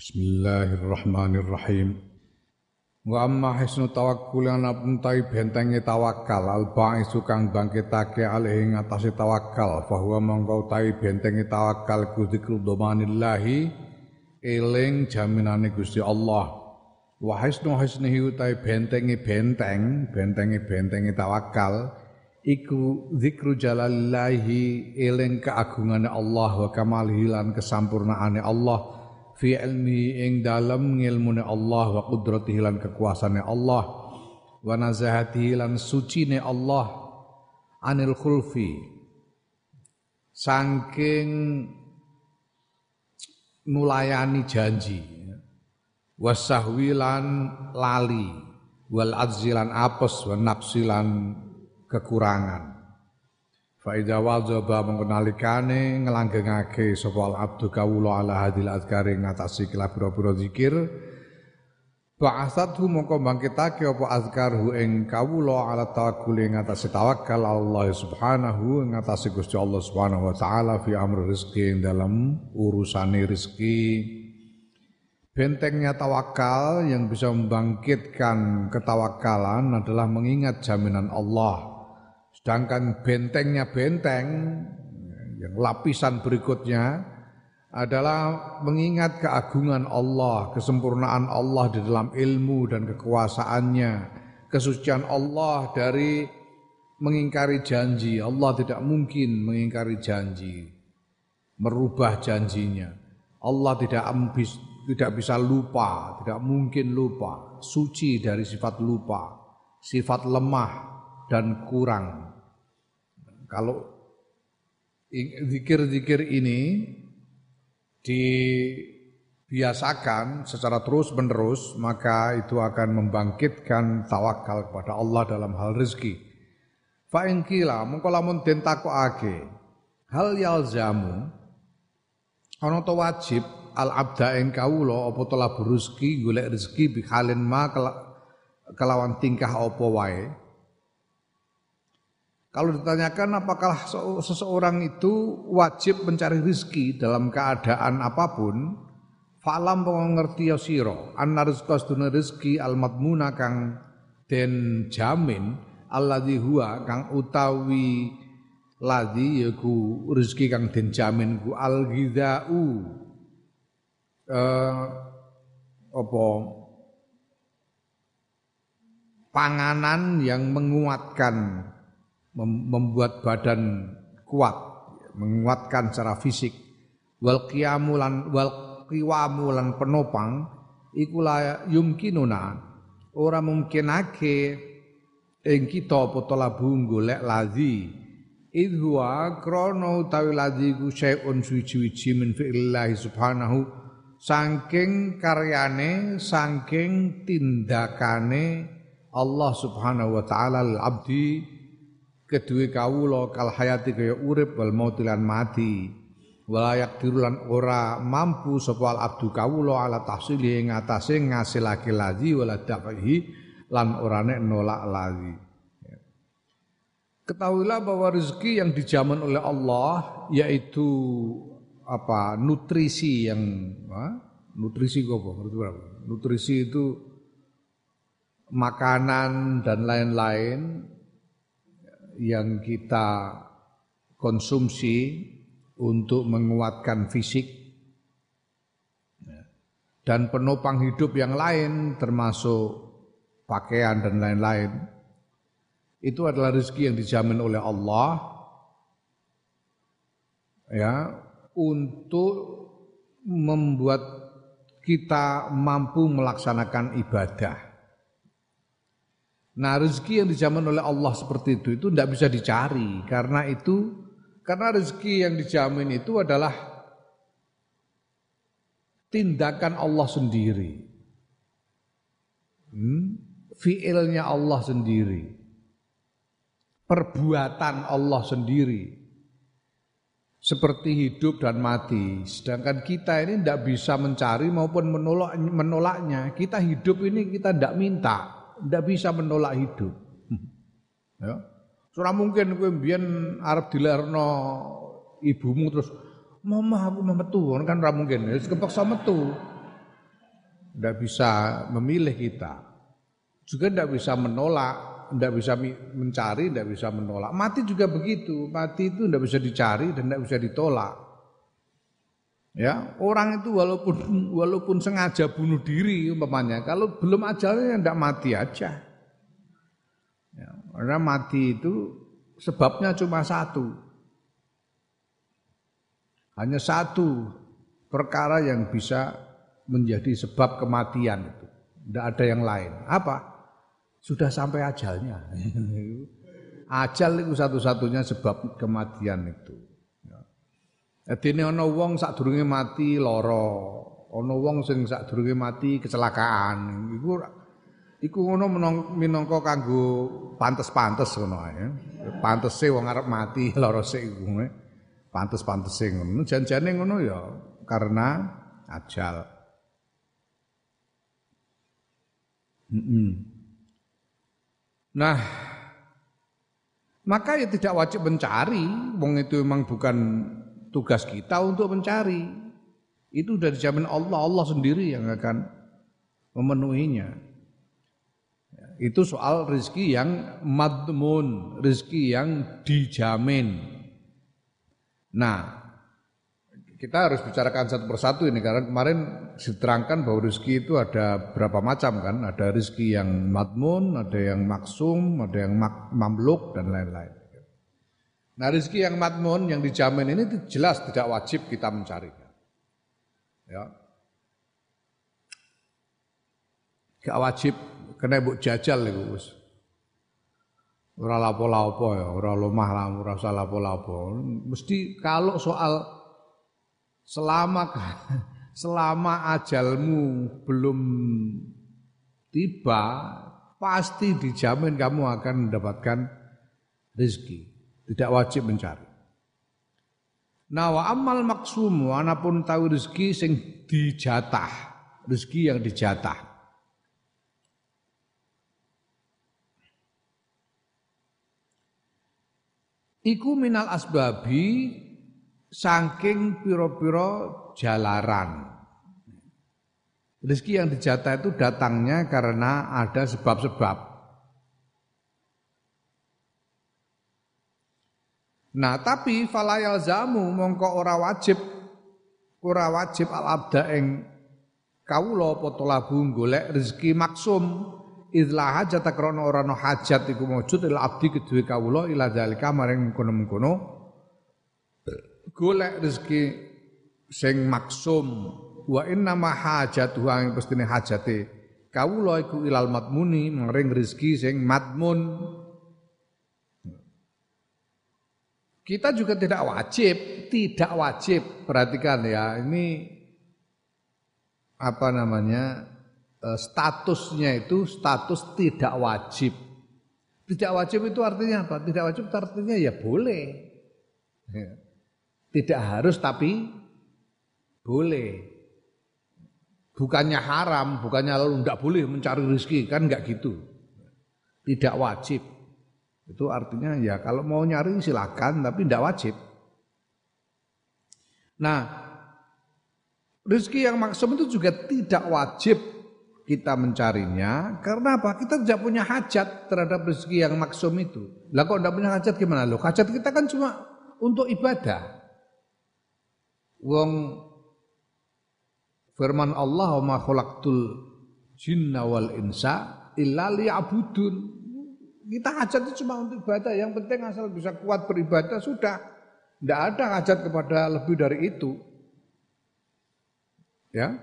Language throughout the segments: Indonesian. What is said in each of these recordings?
Bismillahirrahmanirrahim. Wa amma hisnu tawakkul lan tai bentenge tawakal al ba'isu kang bangkitake alih ing atase tawakal bahwa mongko tai bentenge tawakal ku zikru domanillahi eling jaminane Gusti Allah. Wa hisnu hisnihi utai bentenge benteng, bentenge bentenge tawakal iku zikru jalalillahi eling keagungane Allah wa kamalihi lan kesampurnaane Allah fi ilmi ing dalem ngilmune Allah wa qudratihi lan kekuasaane Allah wa nazahatihi lan sucine Allah anil khulfi. Saking nulayani janji wasahwi lan lali wal azzilan apes wa nafsilan kekurangan Fa idza wadzaba mengkenalikane nglanggengake sapa abdu kawula ala hadil azkari ngatasi kila pira-pira zikir. Ba'asathu mongko bangkitake apa azkarhu ing kawula ala tawakkul ing ngatasi tawakal Allah subhanahu ngatasi Gusti Allah subhanahu wa taala fi amr rezeki dalam urusane rezeki Bentengnya tawakal yang bisa membangkitkan ketawakalan adalah mengingat jaminan Allah Sedangkan bentengnya benteng, yang lapisan berikutnya adalah mengingat keagungan Allah, kesempurnaan Allah di dalam ilmu dan kekuasaannya, kesucian Allah dari mengingkari janji. Allah tidak mungkin mengingkari janji, merubah janjinya. Allah tidak tidak bisa lupa, tidak mungkin lupa, suci dari sifat lupa, sifat lemah dan kurang. Kalau zikir-zikir ini dibiasakan secara terus-menerus, maka itu akan membangkitkan tawakal kepada Allah dalam hal rezeki. Fa in kila mengko lamun hal yalzamu ana to wajib al abda ing kawula apa to rezeki golek rezeki bi halin ma kelawan tingkah apa wae kalau ditanyakan apakah seseorang itu wajib mencari rizki dalam keadaan apa pun, falam pengerti ya siro, anna rizqa seduna rizki al madmuna kang den jamin alladzi huwa kang utawi ladzi yaku rizki kang den jamin ku al ghidau eh apa? Panganan yang menguatkan membuat badan kuat, menguatkan secara fisik. Wal qiyamu lan wal qiwamu lan penopang iku la yumkinuna. Ora mungkinake ing kita apa talabu golek lazi idhuwa krono utawi lazi ku syai'un suci-suci min fi'lillahi subhanahu saking karyane saking tindakane Allah subhanahu wa ta'ala al abdi kedue kawula kal hayati kaya urip wal mauti mati. Walayak dirulan ora mampu sapa abdu kawula ala tahsili ing atase ngasilake lazi wala dafihi lan orane nolak lazi. Ketahuilah bahwa rezeki yang dijamin oleh Allah yaitu apa? Nutrisi yang ha? nutrisi apa? Nutrisi itu makanan dan lain-lain yang kita konsumsi untuk menguatkan fisik. Dan penopang hidup yang lain termasuk pakaian dan lain-lain itu adalah rezeki yang dijamin oleh Allah ya untuk membuat kita mampu melaksanakan ibadah Nah rezeki yang dijamin oleh Allah seperti itu itu tidak bisa dicari karena itu karena rezeki yang dijamin itu adalah tindakan Allah sendiri, hmm? fiilnya Allah sendiri, perbuatan Allah sendiri, seperti hidup dan mati. Sedangkan kita ini tidak bisa mencari maupun menolak menolaknya. Kita hidup ini kita tidak minta ndak bisa menolak hidup. ya. Surah mungkin kowe mbiyen arep dilerno ibumu terus Mama aku mau metu kan ora mungkin wis kepaksa metu. tidak bisa memilih kita. Juga tidak bisa menolak, tidak bisa mencari, tidak bisa menolak. Mati juga begitu, mati itu tidak bisa dicari dan tidak bisa ditolak. Ya, orang itu walaupun walaupun sengaja bunuh diri umpamanya, kalau belum ajalnya tidak mati aja. Ya, karena mati itu sebabnya cuma satu. Hanya satu perkara yang bisa menjadi sebab kematian itu. Tidak ada yang lain. Apa? Sudah sampai ajalnya. Ajal itu satu-satunya sebab kematian itu. Ini ono wong sak durunge mati loro, ono wong sing sak durunge mati kecelakaan. Iku iku ngono minangka kanggo pantes-pantes ngono ae. Pantese wong arep mati loro sik iku. Pantes-pantese ngono. Jan-jane ngono ya karena ajal. Nah, maka ya tidak wajib mencari, wong itu memang bukan tugas kita untuk mencari. Itu sudah dijamin Allah, Allah sendiri yang akan memenuhinya. Itu soal rezeki yang madmun, rezeki yang dijamin. Nah, kita harus bicarakan satu persatu ini karena kemarin diterangkan bahwa rezeki itu ada berapa macam kan? Ada rezeki yang madmun, ada yang maksum, ada yang mamluk dan lain-lain. Nah rezeki yang matmun yang dijamin ini jelas tidak wajib kita mencarinya. Ya. Gak wajib kena ibu jajal itu Gus. Ora lapo-lapo ya, ora lemah lah, ora usah lapo-lapo. Mesti kalau soal selama selama ajalmu belum tiba, pasti dijamin kamu akan mendapatkan rezeki tidak wajib mencari. Nah wa amal maksumu anapun tahu rezeki sing dijatah, rezeki yang dijatah. Iku minal asbabi saking piro-piro jalaran. Rezeki yang dijatah itu datangnya karena ada sebab-sebab. Nah, tapi falayal zamu mongko ora wajib ora wajib al abda ing kawula apa talabu golek rezeki maksum. Idla hajat krana ora no hajat iku maujud il abdi kedue kawula ila zalika maring mengkono-mengkono. Golek rezeki sing maksum. Wa inna ma hajatu ing pestine hajate kawula iku ilal matmuni maring rezeki sing matmun Kita juga tidak wajib, tidak wajib. Perhatikan ya, ini apa namanya? Eh, statusnya itu status tidak wajib. Tidak wajib itu artinya apa? Tidak wajib itu artinya ya boleh. Ya. Tidak harus tapi boleh. Bukannya haram, bukannya lalu tidak boleh mencari rezeki, kan enggak gitu. Tidak wajib. Itu artinya ya kalau mau nyari silakan tapi tidak wajib. Nah, rezeki yang maksum itu juga tidak wajib kita mencarinya karena apa? Kita tidak punya hajat terhadap rezeki yang maksum itu. Lah kok tidak punya hajat gimana loh? Hajat kita kan cuma untuk ibadah. Wong firman Allah ma khalaqtul jinna wal insa illa liya'budun. Kita hajat itu cuma untuk ibadah. Yang penting asal bisa kuat beribadah sudah. Tidak ada hajat kepada lebih dari itu. Ya.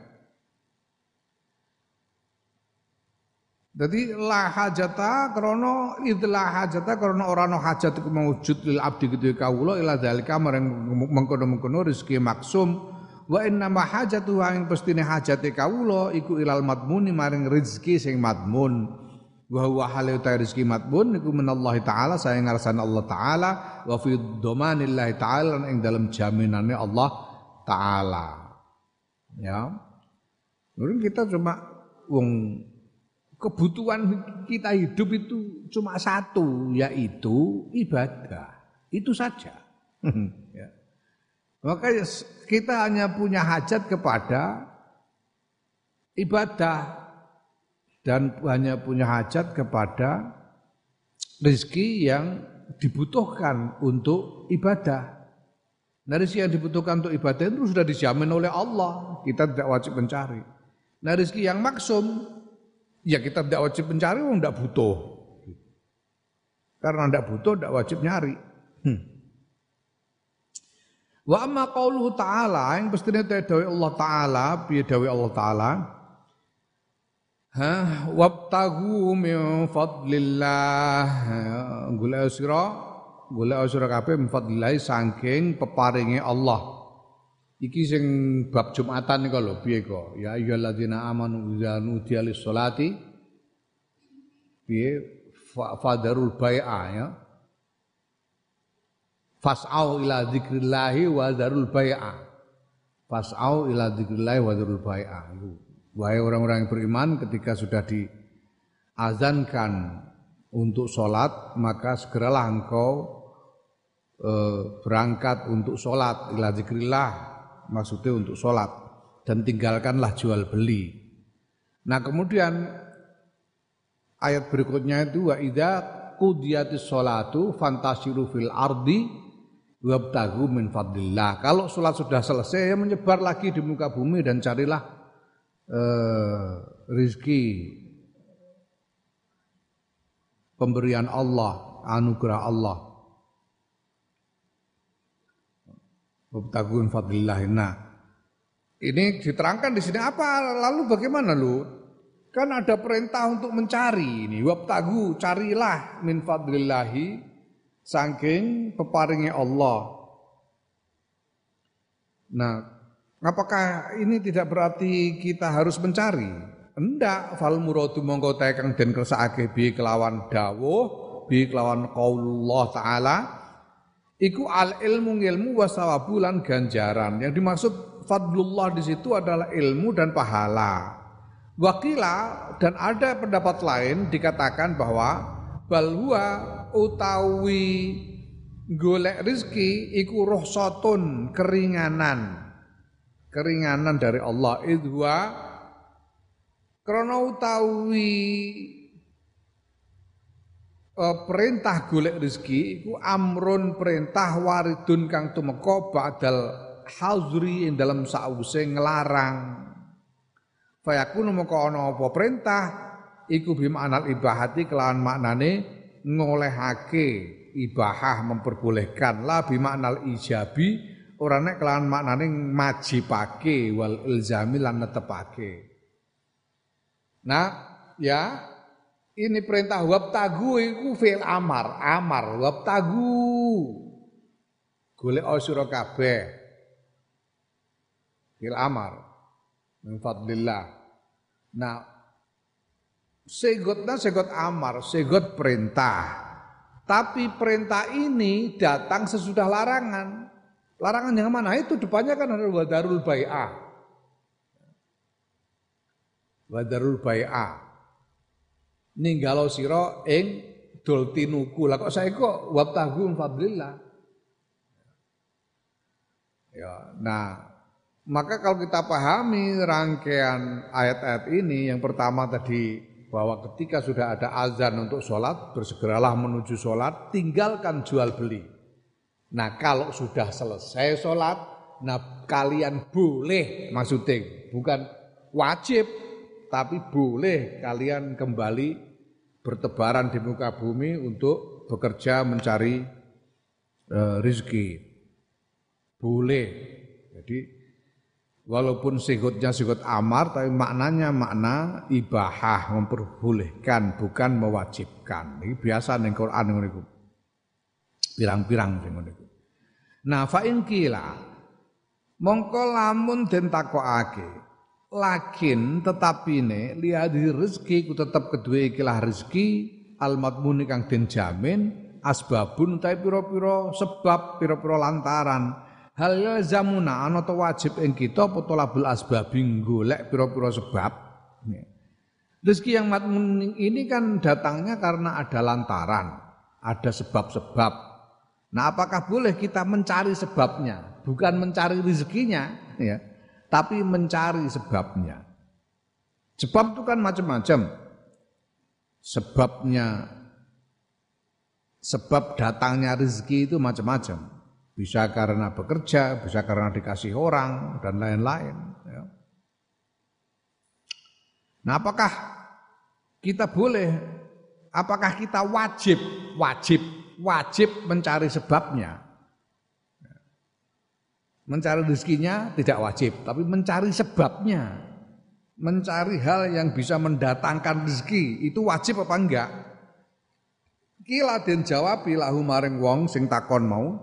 Jadi la hajata krono idlah hajata krono orano hajat iku mewujud lil abdi gitu kawula ila dalika marang mengkono-mengkono rezeki maksum wa inna ma hajatu ing pestine hajate kawula iku ilal madmuni maring rezeki sing madmun wa huwa halu rizki matbun iku menallahi taala saya ngarsan Allah taala wa fi domanillahi taala ing dalam jaminannya Allah taala. Ya. Mungkin kita cuma wong kebutuhan kita hidup itu cuma satu yaitu ibadah. Itu saja. Ya. maka kita hanya punya hajat kepada ibadah dan hanya punya hajat kepada rezeki yang dibutuhkan untuk ibadah. Nah rezeki yang dibutuhkan untuk ibadah itu sudah dijamin oleh Allah. Kita tidak wajib mencari. Nah rezeki yang maksum, ya kita tidak wajib mencari, orang tidak butuh. Karena tidak butuh, tidak wajib nyari. Hmm. Wa amma ta'ala yang pastinya dawe Allah taala piye dawe Allah taala ha wabtagu min fadlillah. Gula sira gula sira kabeh min fadlillah saking peparinge Allah. Iki sing bab Jumatan iku lho piye kok? Ya ayyuhalladzina amanu idza nudiya lis-salati. Piye? Fadarul bai'a ya. Fas'au ila dzikrillahi wa dzarul bai'a fas'au ila dzikrillahi wa dzarul bai'a wahai orang-orang yang beriman ketika sudah diazankan untuk sholat maka segeralah engkau e, berangkat untuk sholat. Ila dzikrillah maksudnya untuk sholat. Dan tinggalkanlah jual beli. Nah kemudian ayat berikutnya itu wa idza qudiyatis sholatu fantasiru fil ardi wabtagu min fadlillah. Kalau sholat sudah selesai, ya menyebar lagi di muka bumi dan carilah uh, rizki pemberian Allah, anugerah Allah. Wabtagu min fadlillah. Nah, ini diterangkan di sini apa? Lalu bagaimana lu? Kan ada perintah untuk mencari ini. Wabtagu, carilah min fadlillahi saking peparingnya Allah. Nah, apakah ini tidak berarti kita harus mencari? Enggak, fal muradu mongko tekang den kersakake bi kelawan dawuh, bi kelawan qaulullah taala iku al ilmu ilmu wasawabulan ganjaran. Yang dimaksud fadlullah di situ adalah ilmu dan pahala. Wakila dan ada pendapat lain dikatakan bahwa balhua utawi golek rizki iku ruhsatun keringanan keringanan dari Allah. Idwa krana utawi uh, perintah golek rezeki iku amrun perintah waridun kang tumeka ba'dal hazri ing dalam sause nglarang. Fayakunu moko ana apa perintah? Iku bimaknal ibahati kelawan maknane ngolehake ibahah memperbolehkan. La bimaknal ijabi ora nek kelawan maknane majibake wal ilzami lan netepake nah ya ini perintah wabtagu iku fil amar amar wabtagu golek sira kabeh fil amar min fadlillah nah Segotnya segot amar, segot perintah. Tapi perintah ini datang sesudah larangan. Larangan yang mana? Itu depannya kan ada wadarul bai'ah. Wadarul bai'ah. Ninggalo siro ing dol tinuku. Lah kok saya kok wabtahu fadlillah. Ya, nah maka kalau kita pahami rangkaian ayat-ayat ini yang pertama tadi bahwa ketika sudah ada azan untuk sholat, bersegeralah menuju sholat, tinggalkan jual beli. Nah kalau sudah selesai sholat, nah kalian boleh maksudnya, bukan wajib, tapi boleh kalian kembali bertebaran di muka bumi untuk bekerja mencari e, rizki. Boleh. Jadi Walaupun sikutnya sikut amar tapi maknanya makna ibahah memperbolehkan bukan mewajibkan. Ini biasa ning Quran ngono Pirang-pirang sing ngono Nah, fa in kila mongko lamun den takokake lakin tetapine liadi rezeki ku tetep kedue ikilah rezeki al madmun kang den jamin asbabun utawi pira-pira sebab pira-pira lantaran Hal zamuna ana to wajib ing kita apa talabul asbabi golek pira-pira sebab. Rezeki yang matmun ini kan datangnya karena ada lantaran, ada sebab-sebab. Nah, apakah boleh kita mencari sebabnya, bukan mencari rezekinya, ya, tapi mencari sebabnya. Sebab itu kan macam-macam. Sebabnya sebab datangnya rezeki itu macam-macam. Bisa karena bekerja, bisa karena dikasih orang dan lain-lain. Ya. Nah, apakah kita boleh? Apakah kita wajib, wajib, wajib mencari sebabnya? Mencari rezekinya tidak wajib, tapi mencari sebabnya mencari hal yang bisa mendatangkan rezeki itu wajib apa enggak? Kila den jawab lahu maring wong sing takon mau.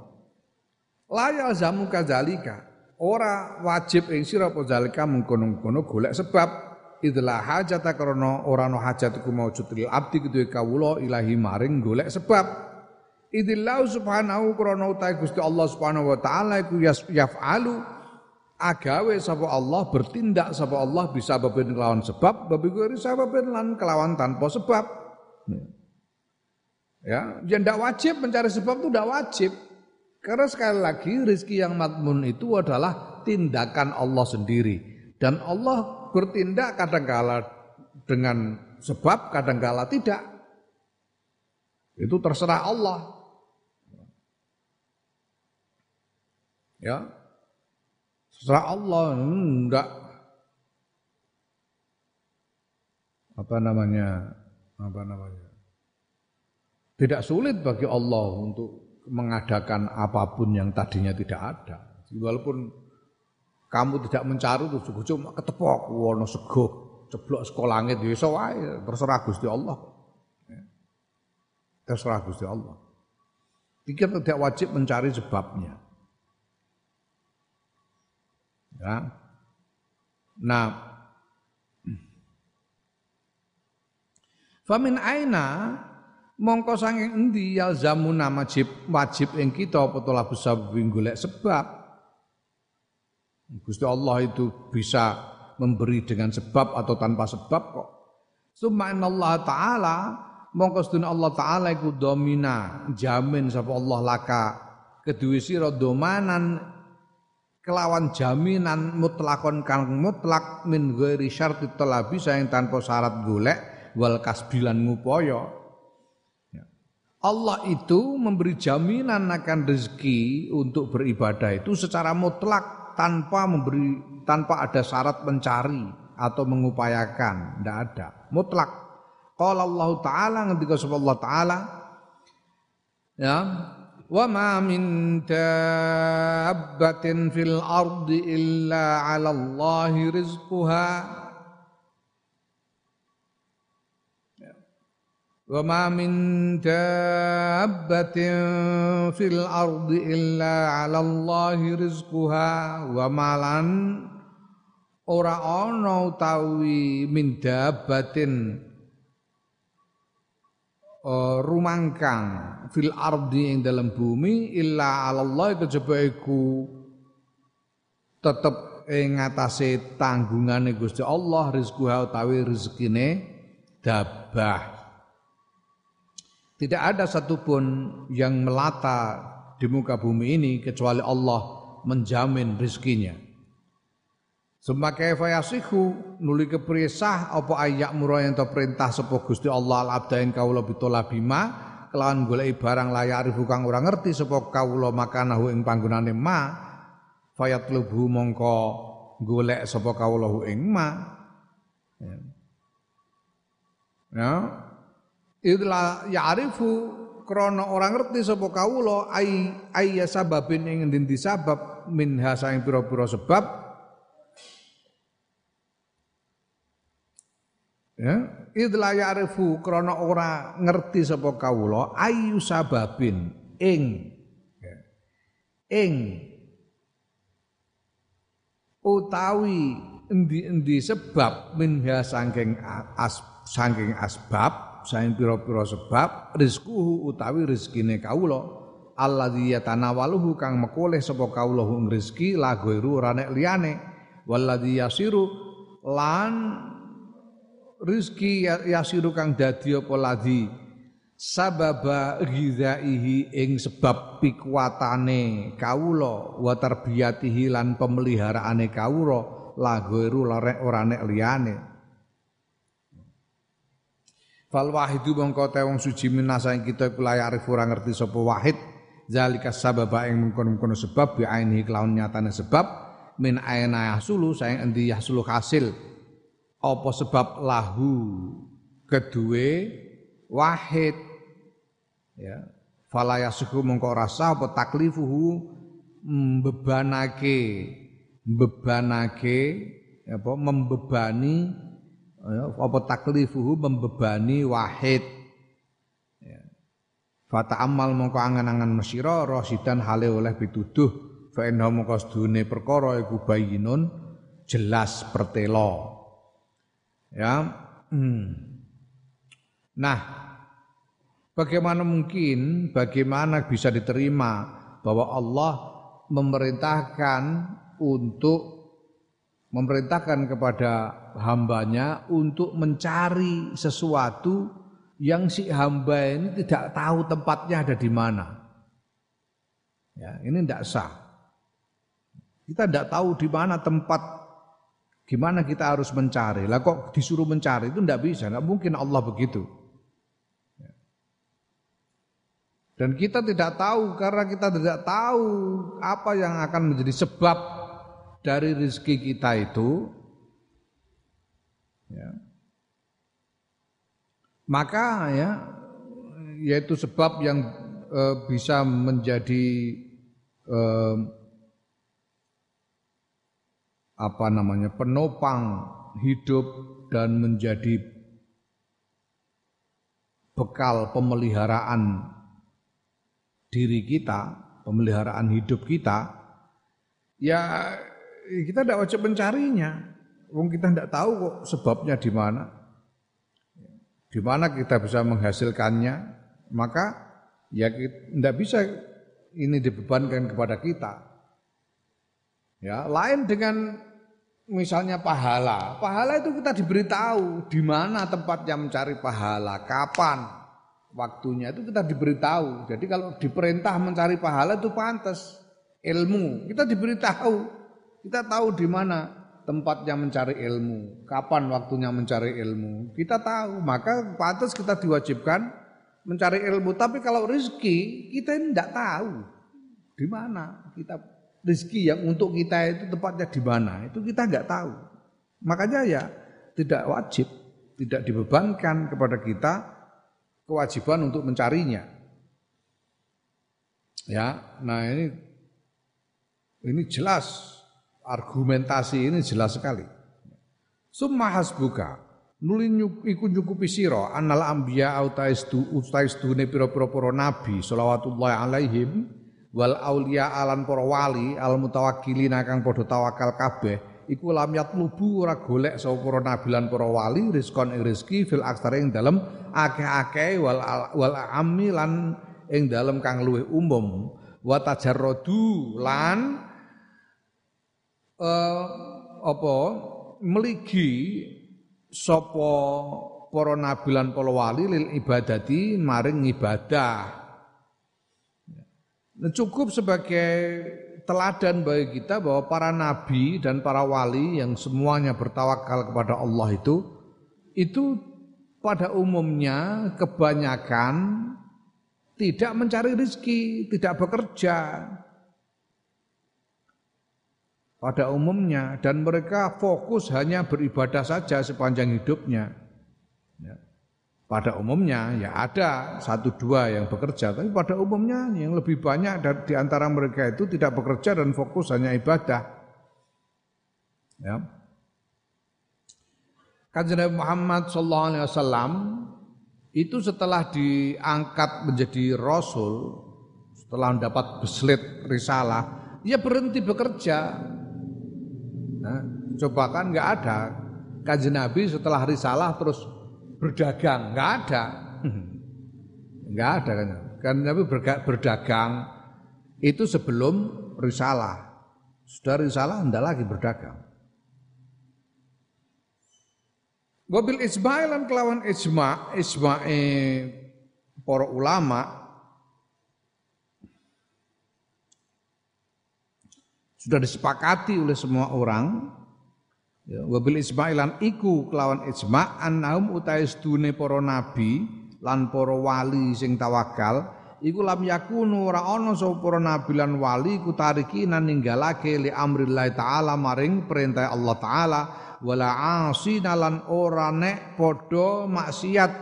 Layal zamu kadzalika. Ora wajib ing sira apa zalika mengkono-kono golek sebab idlah hajata krana ora ana hajat iku maujud lil abdi kedue kawula ilahi maring golek sebab Idillahu subhanahu krana utahe Gusti Allah subhanahu wa taala iku yaf'alu agawe sapa Allah bertindak sapa Allah bisa babin kelawan sebab babi sababin lan kelawan tanpa sebab. Ya ya ndak wajib mencari sebab itu ndak wajib. Karena sekali lagi rezeki yang matmun itu adalah tindakan Allah sendiri. Dan Allah bertindak kadang-kala dengan sebab kadang-kala tidak. Itu terserah Allah ya. Setelah Allah enggak. Apa namanya? Apa namanya? Tidak sulit bagi Allah untuk mengadakan apa pun yang tadinya tidak ada. Walaupun kamu tidak mencari itu cuma ketepok wono sego ceblok sekolah langit ya iso wae terserah Gusti Allah. Ya. terserah Gusti Allah. Kita tidak wajib mencari sebabnya Ya. Nah, Famin aina mongko sanging endi yalzamuna wajib wajib ing kita apa to sebab golek sebab. Gusti Allah itu bisa memberi dengan sebab atau tanpa sebab kok. Summa Allah taala mongko sedune Allah taala iku domina jamin sapa Allah laka keduwe sira domanan kelawan jaminan mutlakon kang mutlak min ghairi syarti talabi sayang tanpa syarat golek wal kasbilan ngupaya. Ya. Allah itu memberi jaminan akan rezeki untuk beribadah itu secara mutlak tanpa memberi tanpa ada syarat mencari atau mengupayakan. Tidak ada. Mutlak. Qala Allah taala ngendika Allah taala? Ya وما من دابة في الأرض إلا على الله رزقها وما من دابة في الأرض إلا على الله رزقها وما لن ora ana utawi min dabatin uh, rumangkang fil ardi ing dalam bumi illa Allah kejaba iku tetep ing ngatasé tanggungane Gusti Allah rezeki utawi rezekine dabah tidak ada satupun yang melata di muka bumi ini kecuali Allah menjamin rezekinya Summa kaifa yasihu nuli kepriye sah apa ayak murah yang perintah sapa Gusti Allah al abdain kaula bitola bima kelawan golek barang layar kang ora ngerti sapa kawula makanahu ing panggonane ma fayatlubu mongko golek sapa kawula ing ma ya, ya. Idla ya'rifu krana ora ngerti sapa kawula ai ai sababin ing endi sabab min hasaing pira-pira sebab ya? Idla ya'rifu krana ora ngerti sapa kawula ayu sababin? Ing. Ya, ing. Utawi endi-endi sebab minha saking as saking asbab saking pira-pira sebab rizquhu utawi rezekine kawula. Alladzi yatanawaluhu kang mekoleh sapa kawula ing rezeki la ghairu ora nek liyane. Walladzi yasiru lan rizki ya, yasiru kang dadi apa ladhi sababa ghidaihi ing sebab pikuatane kawula wa tarbiyatihi lan pemeliharaane kawula la ghairu ora nek liyane. Fal wahidu mongko te wong suci minasa ing kita iku layak ora ngerti sapa wahid. Zalika sababa ing mengkono-mengkono sebab bi ainihi kelawan nyatane sebab min aina yahsulu sayang endi yahsulu hasil apa sebab lahu kedue wahid? Ya. Fala yasuhu mongko rasa apa taklifuhu bebanake bebanake apa membebani ya, apa taklifuhu membebani wahid. Ya. Fata amal mongko angan-angan mesira rasidan hale oleh pituduh. Fa inna mongko sedune perkara iku bayinun jelas pertelo ya hmm. nah Bagaimana mungkin, bagaimana bisa diterima bahwa Allah memerintahkan untuk memerintahkan kepada hambanya untuk mencari sesuatu yang si hamba ini tidak tahu tempatnya ada di mana. Ya, ini tidak sah. Kita tidak tahu di mana tempat, gimana kita harus mencari. Lah kok disuruh mencari itu tidak bisa, tidak mungkin Allah begitu. Dan kita tidak tahu karena kita tidak tahu apa yang akan menjadi sebab dari rezeki kita itu. Ya. Maka ya yaitu sebab yang e, bisa menjadi e, apa namanya penopang hidup dan menjadi bekal pemeliharaan diri kita, pemeliharaan hidup kita, ya kita tidak wajib mencarinya. Wong kita tidak tahu kok sebabnya di mana. Di mana kita bisa menghasilkannya, maka ya tidak bisa ini dibebankan kepada kita. Ya, lain dengan misalnya pahala. Pahala itu kita diberitahu di mana tempatnya mencari pahala, kapan, waktunya itu kita diberitahu. Jadi kalau diperintah mencari pahala itu pantas ilmu. Kita diberitahu. Kita tahu di mana tempatnya mencari ilmu, kapan waktunya mencari ilmu. Kita tahu, maka pantas kita diwajibkan mencari ilmu. Tapi kalau rezeki kita tidak tahu di mana kita rezeki yang untuk kita itu tempatnya di mana itu kita nggak tahu. Makanya ya tidak wajib, tidak dibebankan kepada kita kewajiban untuk mencarinya. Ya, nah ini ini jelas argumentasi ini jelas sekali. Summa hasbuka nuli iku nyukupi sira anal anbiya autaistu utaistune pira-pira para nabi shalawatullah alaihim wal aulia alan para wali al mutawakkilin kang padha tawakal kabeh iku lam yatlubu ora golek sapa para nabi lan para wali rizkon ing rezeki fil aksare ing dalem akeh-akeh wal wal ammi lan ing dalem kang luwih umum. Wa tajarradu lan uh, apa meligi sapa para nabi lan para wali lil ibadati maring ibadah cukup sebagai teladan bagi kita bahwa para nabi dan para wali yang semuanya bertawakal kepada Allah itu itu pada umumnya kebanyakan tidak mencari rezeki, tidak bekerja. Pada umumnya dan mereka fokus hanya beribadah saja sepanjang hidupnya. Ya pada umumnya ya ada satu dua yang bekerja, tapi pada umumnya yang lebih banyak di antara mereka itu tidak bekerja dan fokus hanya ibadah. Ya. Kanjeng Muhammad Sallallahu Alaihi Wasallam itu setelah diangkat menjadi rasul, setelah mendapat beslit risalah, ia berhenti bekerja. Nah, coba kan nggak ada kanjeng Nabi setelah risalah terus berdagang, nggak ada. nggak ada kan. Kan Nabi berdagang itu sebelum risalah. Sudah risalah anda lagi berdagang. Wabil isma'ilan kelawan isma, isma'i para ulama sudah disepakati oleh semua orang Ya, wabil isma'ilan iku kelawan ijma' annahum utai sedune para nabi lan para wali sing tawakal iku lam yakunu ora ana sapa para nabi lan wali ku tarikinan ninggalake li amrillah taala maring perintah Allah taala wala asina lan ora nek padha maksiat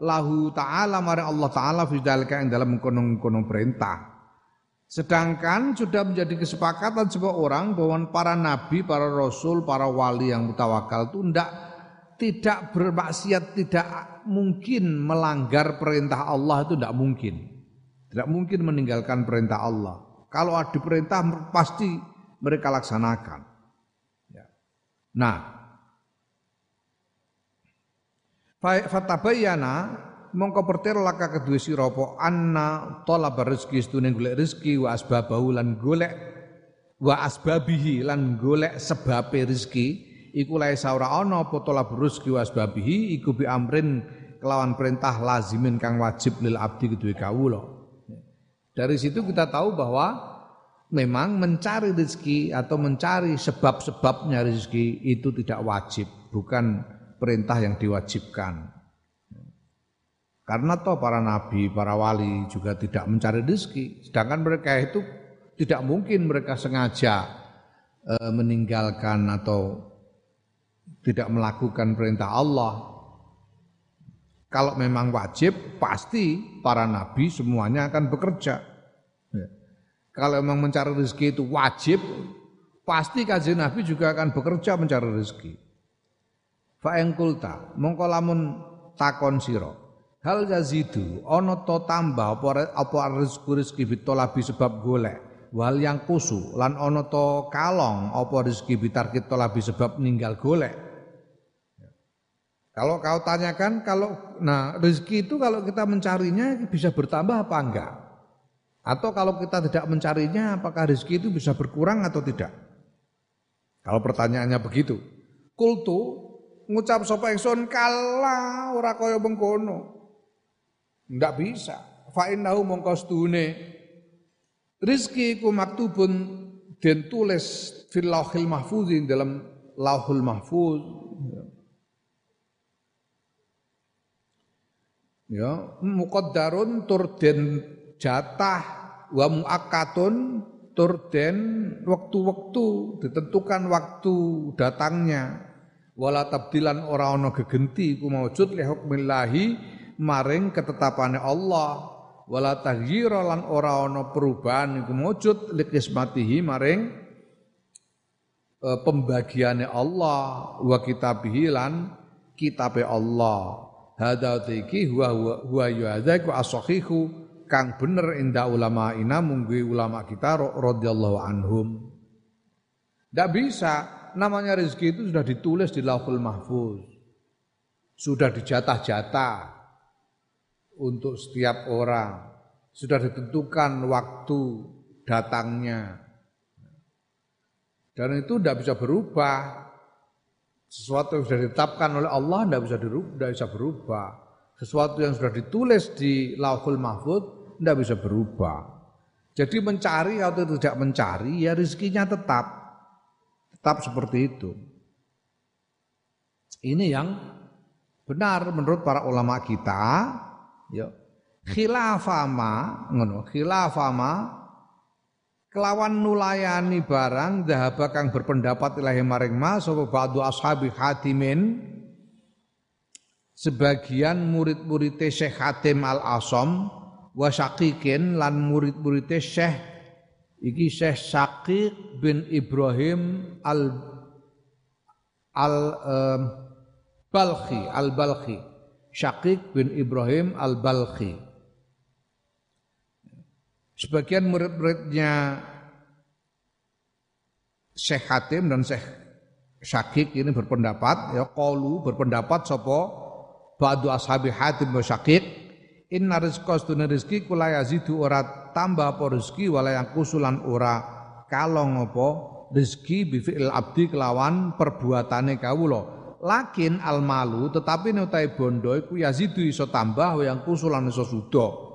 lahu taala maring Allah taala fi dalika ing dalam kono-kono perintah Sedangkan sudah menjadi kesepakatan sebuah orang bahwa para nabi, para rasul, para wali yang mutawakal itu tidak tidak bermaksiat, tidak mungkin melanggar perintah Allah itu tidak mungkin. Tidak mungkin meninggalkan perintah Allah. Kalau ada perintah pasti mereka laksanakan. Ya. Nah, fatabayana mongko pertero laka kedua sira apa? Anna talab rezeki sedune golek rezeki wa asbabahu lan golek wa asbabihi lan golek sebabe rezeki. Iku lae saura ana apa talab rezeki wa asbabihi? Iku bi amrin kelawan perintah lazimin kang wajib lil abdi kedue kawula. Dari situ kita tahu bahwa memang mencari rezeki atau mencari sebab-sebabnya rezeki itu tidak wajib bukan perintah yang diwajibkan karena toh para nabi, para wali juga tidak mencari rezeki. Sedangkan mereka itu tidak mungkin mereka sengaja e, meninggalkan atau tidak melakukan perintah Allah. Kalau memang wajib, pasti para nabi semuanya akan bekerja. Ya. Kalau memang mencari rezeki itu wajib, pasti kajian nabi juga akan bekerja mencari rezeki. Fa'engkulta, mongko lamun takon siro Hal yazidu ana to tambah apa apa rezeki rezeki bitolabi sebab golek. Wal yang kusu lan ana to kalong apa rezeki bitarkit tolabi sebab ninggal golek. Kalau kau tanyakan kalau nah rezeki itu kalau kita mencarinya bisa bertambah apa enggak? Atau kalau kita tidak mencarinya apakah rezeki itu bisa berkurang atau tidak? Kalau pertanyaannya begitu. Kultu ngucap sapa ingsun kala ora kaya mengkono Enggak bisa. Fa innahu mongko stune rizki ku maktubun den tulis fil lauhil mahfuz dalam lauhul mahfuz. Ya, muqaddarun tur den jatah wa muakkatun tur den waktu-waktu ditentukan waktu datangnya wala tabdilan ora ana gegenti ku maujud li hukmillahi maring ketetapane Allah. Wala taghyira lan ora ana perubahan iku mujud likismatihi maring e, pembagiane Allah wa kitabihi lan kitabe Allah. Hadza iki huwa huwa yu'adzaku as-sahihu kang bener inda ulama ina munggu ulama kita radhiyallahu anhum. Ndak bisa namanya rezeki itu sudah ditulis di Lauhul Mahfuz. Sudah dijatah-jatah untuk setiap orang. Sudah ditentukan waktu datangnya. Dan itu tidak bisa berubah. Sesuatu yang sudah ditetapkan oleh Allah tidak bisa tidak bisa berubah. Sesuatu yang sudah ditulis di Lauhul Mahfud tidak bisa berubah. Jadi mencari atau tidak mencari ya rezekinya tetap tetap seperti itu. Ini yang benar menurut para ulama kita ya. Khilafama ngono. Khilafama kelawan nulayani barang dahaba kang berpendapat ilahi maring ma sapa ba'du ashabi hatimin sebagian murid-murid Syekh Hatim Al-Asom wa Syaqiqin lan murid-murid Syekh iki Syekh Syaqiq bin Ibrahim Al Al um, Balkhi Al Balkhi Syakik bin Ibrahim Al-Balkhi. Sebagian murid-muridnya Syekh Hatim dan Syekh Syakik ini berpendapat ya qalu berpendapat sapa ba'du ashabi Hatim wa Syakik inna rizqa astuna rizki kula yazidu ora tambah apa rezeki wala yang kusulan ora kalong apa rezeki bi fi'il abdi kelawan perbuatane kawula lakin al malu tetapi nutai bondo iku yazidu iso tambah yang kusulan iso sudo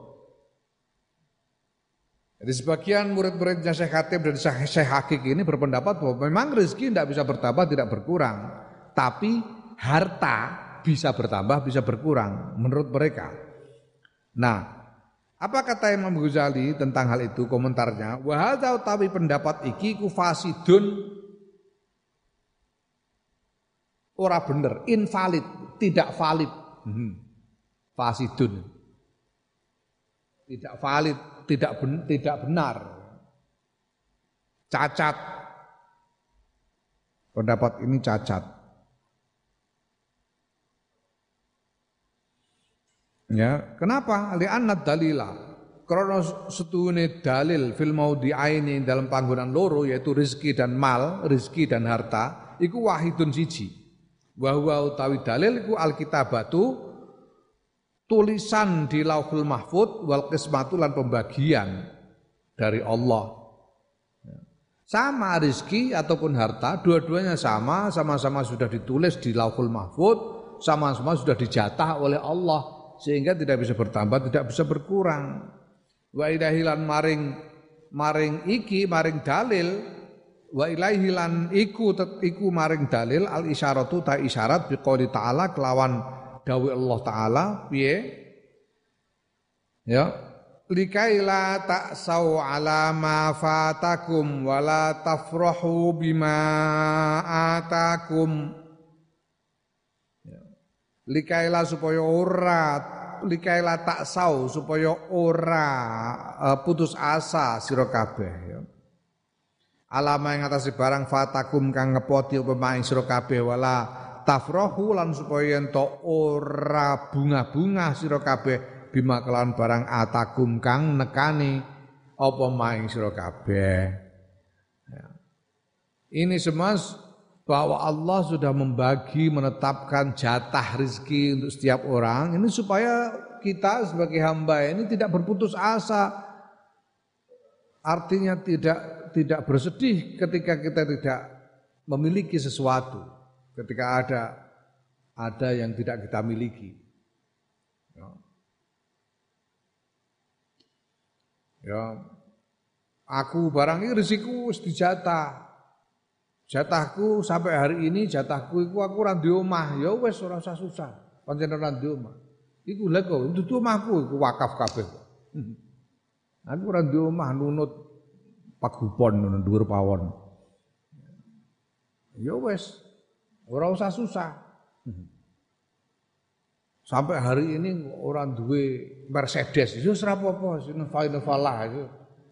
Jadi sebagian murid-muridnya Syekh Hatib dan Syekh Hakik ini berpendapat bahwa memang rezeki tidak bisa bertambah, tidak berkurang. Tapi harta bisa bertambah, bisa berkurang menurut mereka. Nah, apa kata Imam Ghazali tentang hal itu komentarnya? Wahada utawi pendapat iki ku fasidun ora bener, invalid, tidak valid. Hmm. Fasidun. Tidak valid tidak ben, tidak benar. Cacat. Pendapat ini cacat. Ya, kenapa? Li'anna dalila. Karena setune dalil fil ini dalam panggonan loro yaitu rizki dan mal, rizki dan harta, iku wahidun siji. Wa utawi dalil iku alkitabatu tulisan di Lauhul Mahfud wal qismatu lan pembagian dari Allah. Sama rizki ataupun harta, dua-duanya sama, sama-sama sudah ditulis di Lauhul Mahfud, sama-sama sudah dijatah oleh Allah sehingga tidak bisa bertambah, tidak bisa berkurang. Wa ilahilan maring maring iki maring dalil wa ilaihilan iku iku maring dalil al isyaratu ta isyarat biqouli ta'ala kelawan dawe Allah taala piye? Ya. Likaila ta'sau ala ma fatakum wala tafrahu bima atakum. Ya. likaila supaya ora likaila taksau supaya ora uh, putus asa sira kabeh ya alama yang atas barang fatakum kang ngepoti upama ing sira kabeh wala tafrohu lan supaya ento ora bunga-bunga sira kabeh bima kelawan barang atakum kang nekani apa maing sira kabeh. Ya. ini semua bahwa Allah sudah membagi menetapkan jatah rizki untuk setiap orang. Ini supaya kita sebagai hamba ini tidak berputus asa. Artinya tidak tidak bersedih ketika kita tidak memiliki sesuatu ketika ada ada yang tidak kita miliki. Ya. ya. Aku barang ini risiko dijatah. Jatahku sampai hari ini jatahku iku aku ora di omah. Ya wis ora usah susah. Pancen ora di. Iku lha kok itu omahku iku wakaf kabeh. Aku ora di omah nunut pagupon nunut dhuwur pawon. Ya wis Ora usah susah. Sampai hari ini orang duwe Mercedes, itu ora apa-apa, sing falah itu.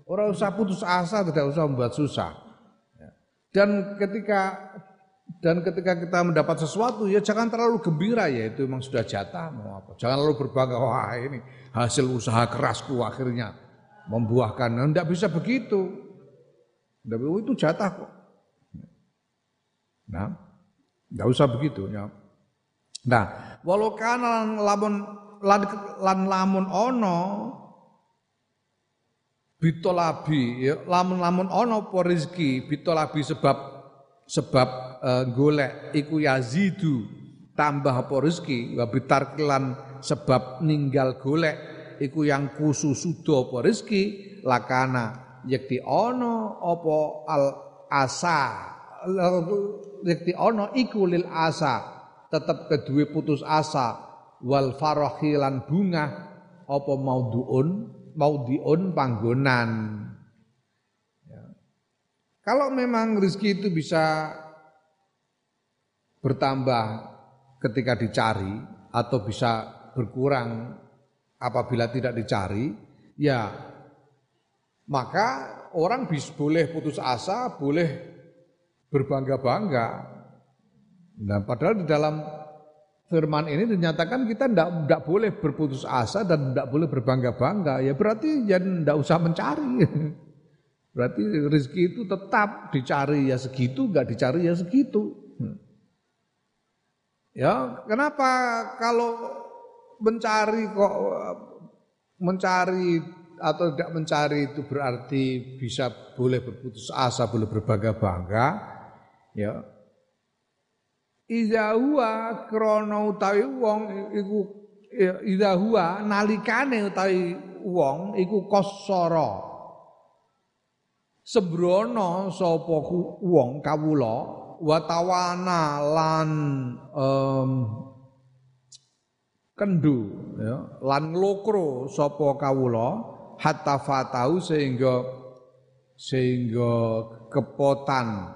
Ora usah putus asa, tidak usah membuat susah. Ya. Dan ketika dan ketika kita mendapat sesuatu ya jangan terlalu gembira ya itu memang sudah jatah mau apa. Jangan lalu berbangga wah ini hasil usaha kerasku akhirnya membuahkan. Tidak bisa begitu. Tidak itu jatah kok. Nah, Enggak usah begitu ya. Nah, walau kana lamun lan, lamun ono bitolabi ya lamun lamun ono apa rezeki bitolabi sebab sebab uh, golek iku yazidu tambah apa rezeki wa bitarkilan sebab ninggal golek iku yang kususudo apa rezeki lakana yakti ono apa al asa. Rekti ono iku lil asa. Tetep kedue putus asa. Wal farahilan bunga. Apa mauduun maudiun panggonan. Ya. kalau memang rezeki itu bisa bertambah ketika dicari atau bisa berkurang apabila tidak dicari ya maka orang bisa boleh putus asa boleh berbangga-bangga. Nah, padahal di dalam firman ini dinyatakan kita tidak boleh berputus asa dan tidak boleh berbangga-bangga. Ya berarti ya tidak usah mencari. Berarti rezeki itu tetap dicari ya segitu, nggak dicari ya segitu. Hmm. Ya, kenapa kalau mencari kok mencari atau tidak mencari itu berarti bisa boleh berputus asa, boleh berbangga-bangga? ya Iza huwa krana utawi wong iku ya, iza huwa nalikane utawi wong iku kosoro sembrono sapa wong kawula wa tawana lan um, kendu ya lan nglokro sapa kawula hatta fatau sehingga sehingga kepotan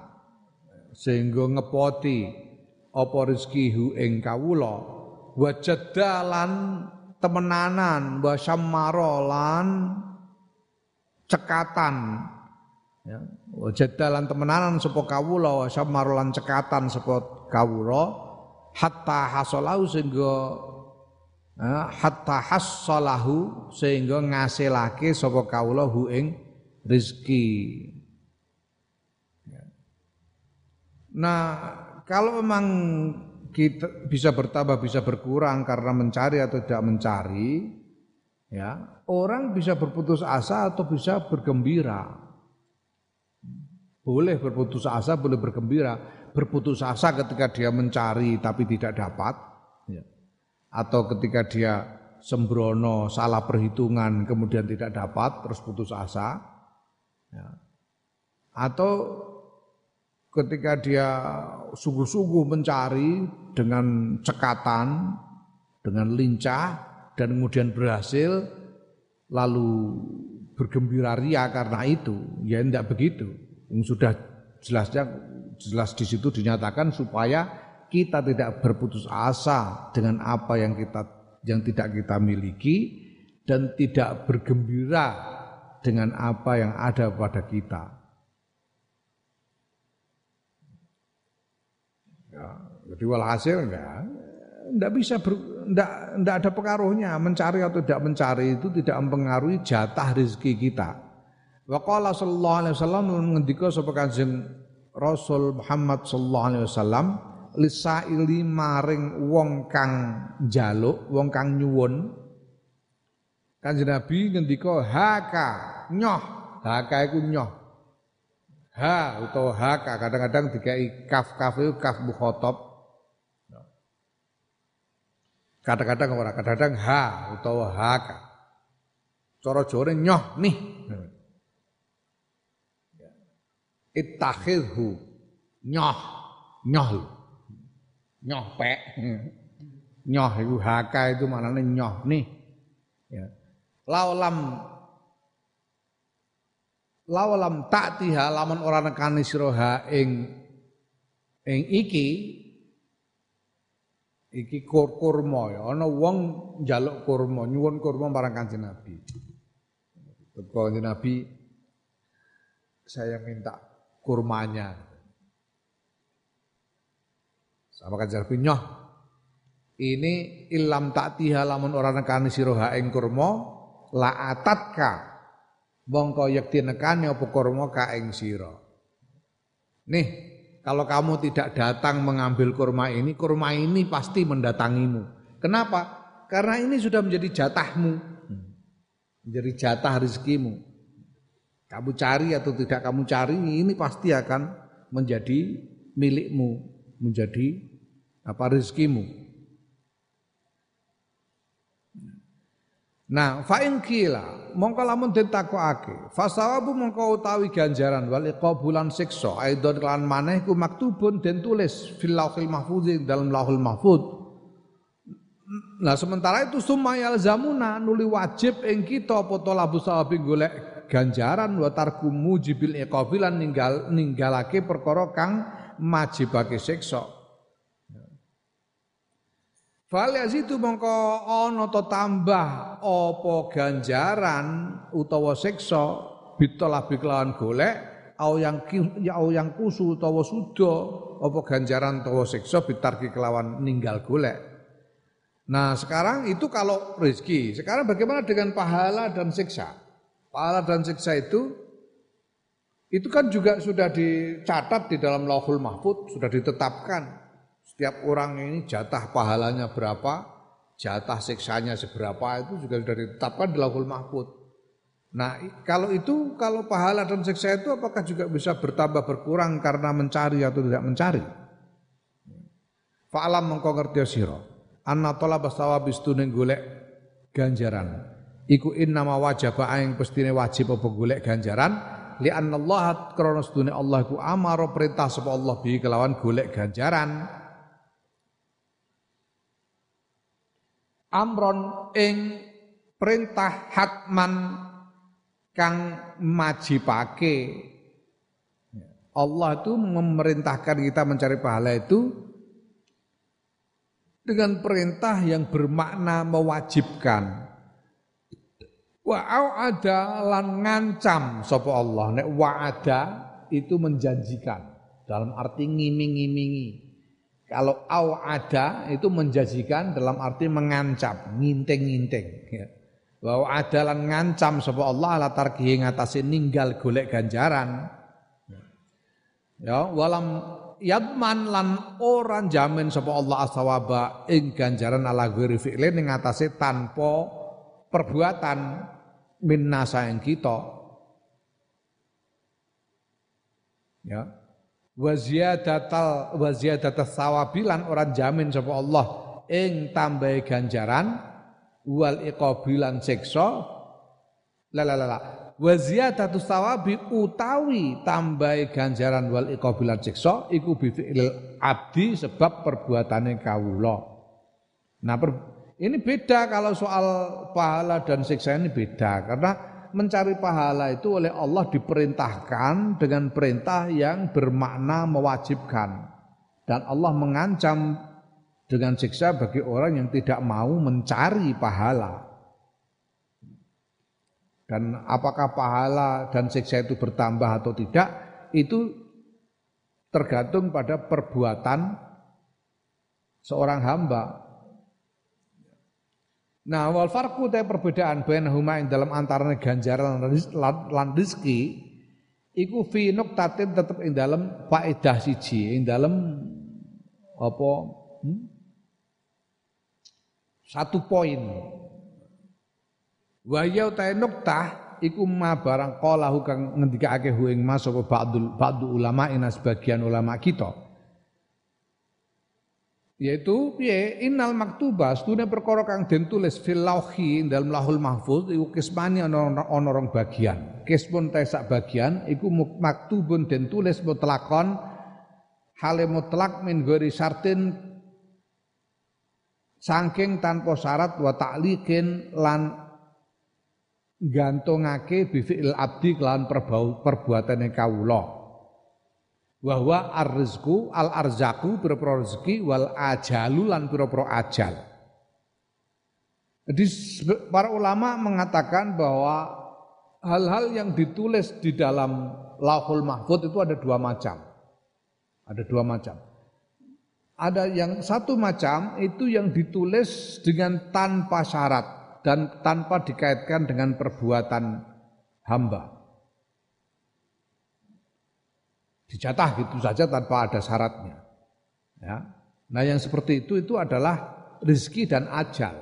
sehingga ngepoti apa rezeki ing kawula. Wa jadalan temenanan wa syammarolan cekatan. Ya wa jadalan temenanan sapa kawula wa syammarolan cekatan sapa kawula. Hatta hasalahu sehingga hatta hasalahu sehingga ngasilake sapa kawula hu ing rezeki ya. Nah, kalau memang kita bisa bertambah bisa berkurang karena mencari atau tidak mencari ya orang bisa berputus asa atau bisa bergembira boleh berputus asa boleh bergembira berputus asa ketika dia mencari tapi tidak dapat. Atau ketika dia sembrono salah perhitungan kemudian tidak dapat terus putus asa ya. atau ketika dia sungguh-sungguh mencari dengan cekatan, dengan lincah dan kemudian berhasil lalu bergembira ria karena itu, ya tidak begitu. Sudah jelasnya jelas di situ dinyatakan supaya kita tidak berputus asa dengan apa yang kita yang tidak kita miliki dan tidak bergembira dengan apa yang ada pada kita. Ya, jadi walhasil enggak enggak bisa ber, enggak, enggak ada pengaruhnya mencari atau tidak mencari itu tidak mempengaruhi jatah rezeki kita. Wa qala sallallahu alaihi wasallam ngendika sapa Kanjeng Rasul Muhammad sallallahu alaihi wasallam lisaili maring wong kang njaluk, wong kang nyuwun. Kanjeng Nabi ngendika haka nyoh, haka iku nyoh. Ha utawa haka kadang-kadang dikai kaf kaf itu kaf mukhotob. Kadang-kadang ora? Kadang-kadang ha utawa haka. Cara jore nyoh nih. Ittakhidhu nyoh nyoh nyoh pek nyoh itu haka itu maknanya nyoh nih. Ya. Laulam lawalam ta'tiha lamun ora nekani sira ing ing iki iki kur kurma ya. Ana wong njaluk kurma nyuwun kurma marang Kanjeng Nabi. Teko Kanjeng Nabi saya minta kurmanya. Kanjeng Nabi nyoh ini ilam ta'tiha lamun ora nekani sira ing kurma la atatka mongko yekti nekane apa kurma ka ing sira. Nih, kalau kamu tidak datang mengambil kurma ini, kurma ini pasti mendatangimu. Kenapa? Karena ini sudah menjadi jatahmu. Menjadi jatah rezekimu. Kamu cari atau tidak kamu cari, ini pasti akan menjadi milikmu, menjadi apa rezekimu. Nah, fa in kila mongko lamun ditakokake, fasawabu mongko utawi ganjaran wal iqabulan siksa aidon lan maneh ku maktubun den tulis fil lauhil mahfuz dalam lauhul mahfuz. Nah, sementara itu sumayal zamuna nuli wajib ing kita apa talabu sawabi golek ganjaran wa tarku mujibil iqabilan ninggal ninggalake perkara kang majibake siksa. Fal yazidu mongko ana to tambah apa ganjaran utawa siksa bitolabi kelawan golek au yang ya au yang kusu utawa sudo apa ganjaran utawa siksa bitarki kelawan ninggal golek. Nah, sekarang itu kalau rezeki. Sekarang bagaimana dengan pahala dan siksa? Pahala dan siksa itu itu kan juga sudah dicatat di dalam Lauhul Mahfud, sudah ditetapkan setiap orang ini jatah pahalanya berapa, jatah siksanya seberapa itu juga sudah ditetapkan di Lauhul Mahfud. Nah, kalau itu kalau pahala dan siksa itu apakah juga bisa bertambah berkurang karena mencari atau tidak mencari? Fa'alam mengko sira. Anna talaba sawabi stune golek ganjaran. Iku in nama wajib aing pestine wajib apa golek ganjaran li krana sedune Allah iku amara perintah sapa Allah bi kelawan golek ganjaran amron ing perintah hatman kang majibake Allah itu memerintahkan kita mencari pahala itu dengan perintah yang bermakna mewajibkan. Wa ada lan ngancam sapa Allah. Nek wa'ada itu menjanjikan dalam arti ngiming-ngimingi. Kalau au ada itu menjanjikan dalam arti mengancam, nginting-nginting. Ya. Wa ada lan ngancam sapa Allah ala tarkihi ngatasi ninggal golek ganjaran. Ya, walam yadman lan orang jamin sapa Allah asawaba ing ganjaran ala ghairi fi'lin ing atase tanpa perbuatan minna sayang kita ya wa ziyadatal wa ziyadatas sawabilan orang jamin sapa Allah ing tambahi ganjaran wal iqabilan siksa la la la wa sawabi utawi tambahi ganjaran wal iqabilan siksa iku bi abdi sebab perbuatane kawula. Nah, per, ini beda kalau soal pahala dan siksa ini beda karena mencari pahala itu oleh Allah diperintahkan dengan perintah yang bermakna mewajibkan dan Allah mengancam dengan siksa bagi orang yang tidak mau mencari pahala. Dan apakah pahala dan siksa itu bertambah atau tidak itu tergantung pada perbuatan seorang hamba. Nah, wal farku te perbedaan bainahuma ing dalam antarane ganjaran lan rezeki iku fi nuqtatin tetep ing dalam faedah siji, ing dalam apa hmm? satu poin Wa ya ta nuktah iku ma barang qalahu kang ngendikake hu ing mas apa ba'dul ba'du ulama ina sebagian ulama kita. Yaitu piye innal maktuba stune perkara kang den tulis fil lauhi dalam lahul mahfuz iku kismani ana ana rong bagian. Kismun ta sak bagian iku maktubun den tulis mutlakon hale mutlak min gori sartin saking tanpa syarat wa ta'liqin lan gantungake bifi'il abdi kelawan perbuatane kawula bahwa arzku al arzaku pira-pira rezeki wal ajalu lan pira-pira ajal jadi para ulama mengatakan bahwa hal-hal yang ditulis di dalam Lauhul Mahfud itu ada dua macam. Ada dua macam. Ada yang satu macam itu yang ditulis dengan tanpa syarat dan tanpa dikaitkan dengan perbuatan hamba. Dijatah gitu saja tanpa ada syaratnya. Ya. Nah yang seperti itu itu adalah rezeki dan ajal.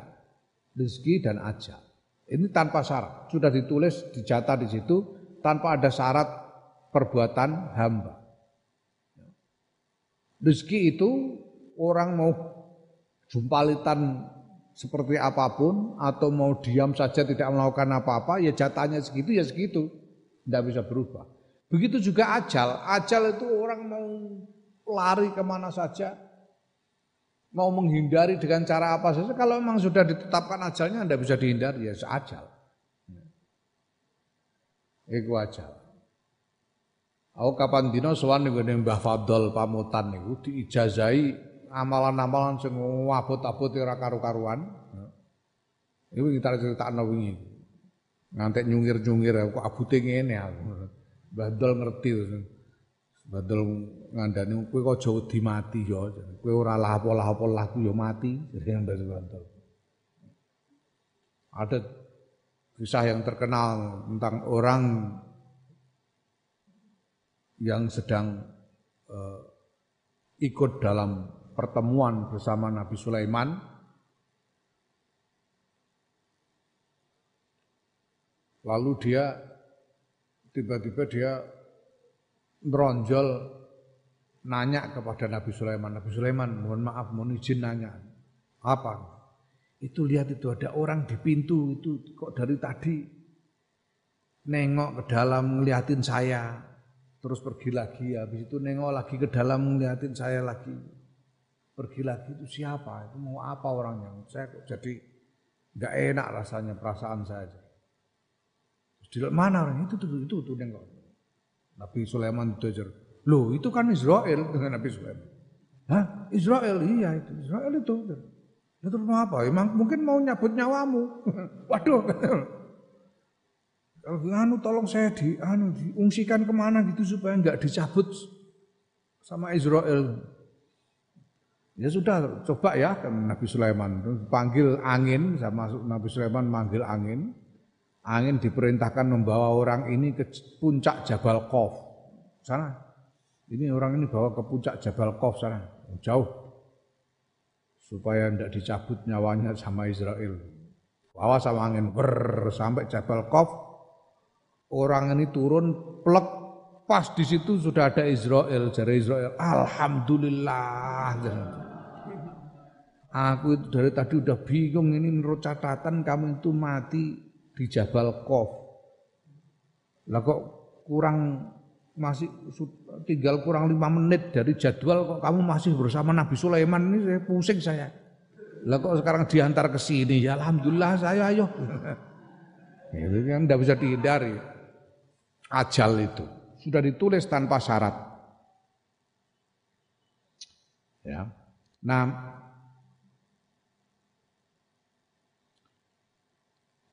Rezeki dan ajal. Ini tanpa syarat. Sudah ditulis, dijatah di situ tanpa ada syarat perbuatan hamba. Rezeki itu orang mau jumpalitan seperti apa pun atau mau diam saja tidak melakukan apa-apa ya jatahnya segitu ya segitu tidak bisa berubah begitu juga ajal ajal itu orang mau lari ke mana saja mau menghindari dengan cara apa saja kalau memang sudah ditetapkan ajalnya tidak bisa dihindari ya ajal itu ajal Aku kapan dino sowan ning Mbah Fadl pamutan niku diijazahi amalan-amalan sing abot-abot ora karu-karuan. Iku kita critakno wingi. Ngantek nyungir-nyungir kok abute ngene aku. Bandel ngerti. Bandel ngandani kowe kok aja wedi mati ya. Kowe ora lah apa-apa lah ku ya mati. Jadi. Ada kisah yang terkenal tentang orang yang sedang uh, ikut dalam pertemuan bersama Nabi Sulaiman lalu dia tiba-tiba dia meronjol nanya kepada Nabi Sulaiman Nabi Sulaiman mohon maaf mohon izin nanya apa itu lihat itu ada orang di pintu itu kok dari tadi nengok ke dalam ngeliatin saya, terus pergi lagi, habis itu nengok lagi ke dalam ngeliatin saya lagi. Pergi lagi itu siapa? Itu mau apa orangnya? Saya kok jadi nggak enak rasanya perasaan saya. Di mana orang itu tuh itu tuh nengok. Nabi Sulaiman itu Loh, itu kan Israel dengan Nabi Sulaiman. Hah? Israel? Iya itu. Israel itu. Itu mau apa? Emang mungkin mau nyabut nyawamu. Waduh. Anu tolong saya di anu diungsikan ke mana gitu supaya nggak dicabut sama Israel. Ya sudah, coba ya Nabi Sulaiman panggil angin, sama Nabi Sulaiman manggil angin. Angin diperintahkan membawa orang ini ke puncak Jabal Qaf. Sana. Ini orang ini bawa ke puncak Jabal Qaf sana, jauh. Supaya tidak dicabut nyawanya sama Israel. Bawa sama angin ber sampai Jabal Qaf. Orang ini turun plek pas di situ sudah ada Israel, jari Israel. Alhamdulillah. Aku itu dari tadi udah bingung ini menurut catatan kamu itu mati di Jabal Qaf. Lah kok kurang masih tinggal kurang lima menit dari jadwal kok kamu masih bersama Nabi Sulaiman ini saya pusing saya. Lah kok sekarang diantar ke sini ya alhamdulillah saya ayo. itu kan tidak bisa dihindari. Ajal itu sudah ditulis tanpa syarat. Ya. Nah,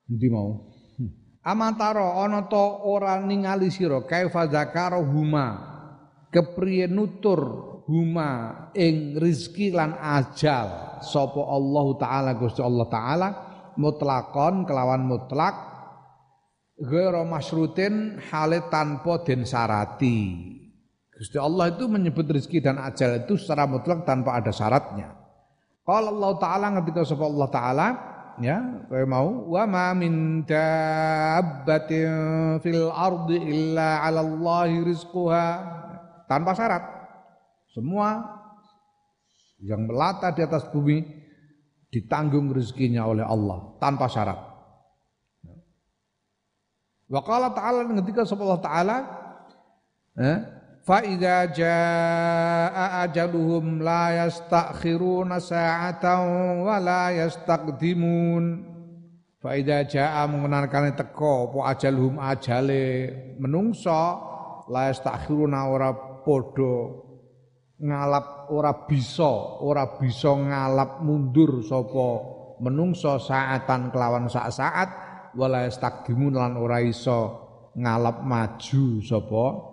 Ndi mau? Hmm. Amantara ana ta ora ningali sira kaifa zakara huma kepriye nutur huma ing rizki lan ajal sapa Allah taala Gusti Allah taala mutlakon kelawan mutlak ghairu masyrutin hale tanpa den syarati Gusti Allah itu menyebut rizki dan ajal itu secara mutlak tanpa ada syaratnya. Kalau Allah Ta'ala ketika sapa Allah Ta'ala ya kayak mau? Wa ma min dabbatin fil ardi illa 'ala Allahi rizquha. Tanpa syarat. Semua yang melata di atas bumi ditanggung rezekinya oleh Allah. Tanpa syarat. Wa qala ta'ala ketika Allah taala? Eh, fa idza jaa ajaluhum la yastakhiruna sa'atan wa la yastaqdimun. Fa idza jaa mengenalkan teko apa ajaluhum ajale menungso la yastakhiruna ora padha ngalap ora bisa ora bisa ngalap mundur sapa menungso saatan kelawan sak saat wala yastaqdimun lan ora iso ngalap maju sapa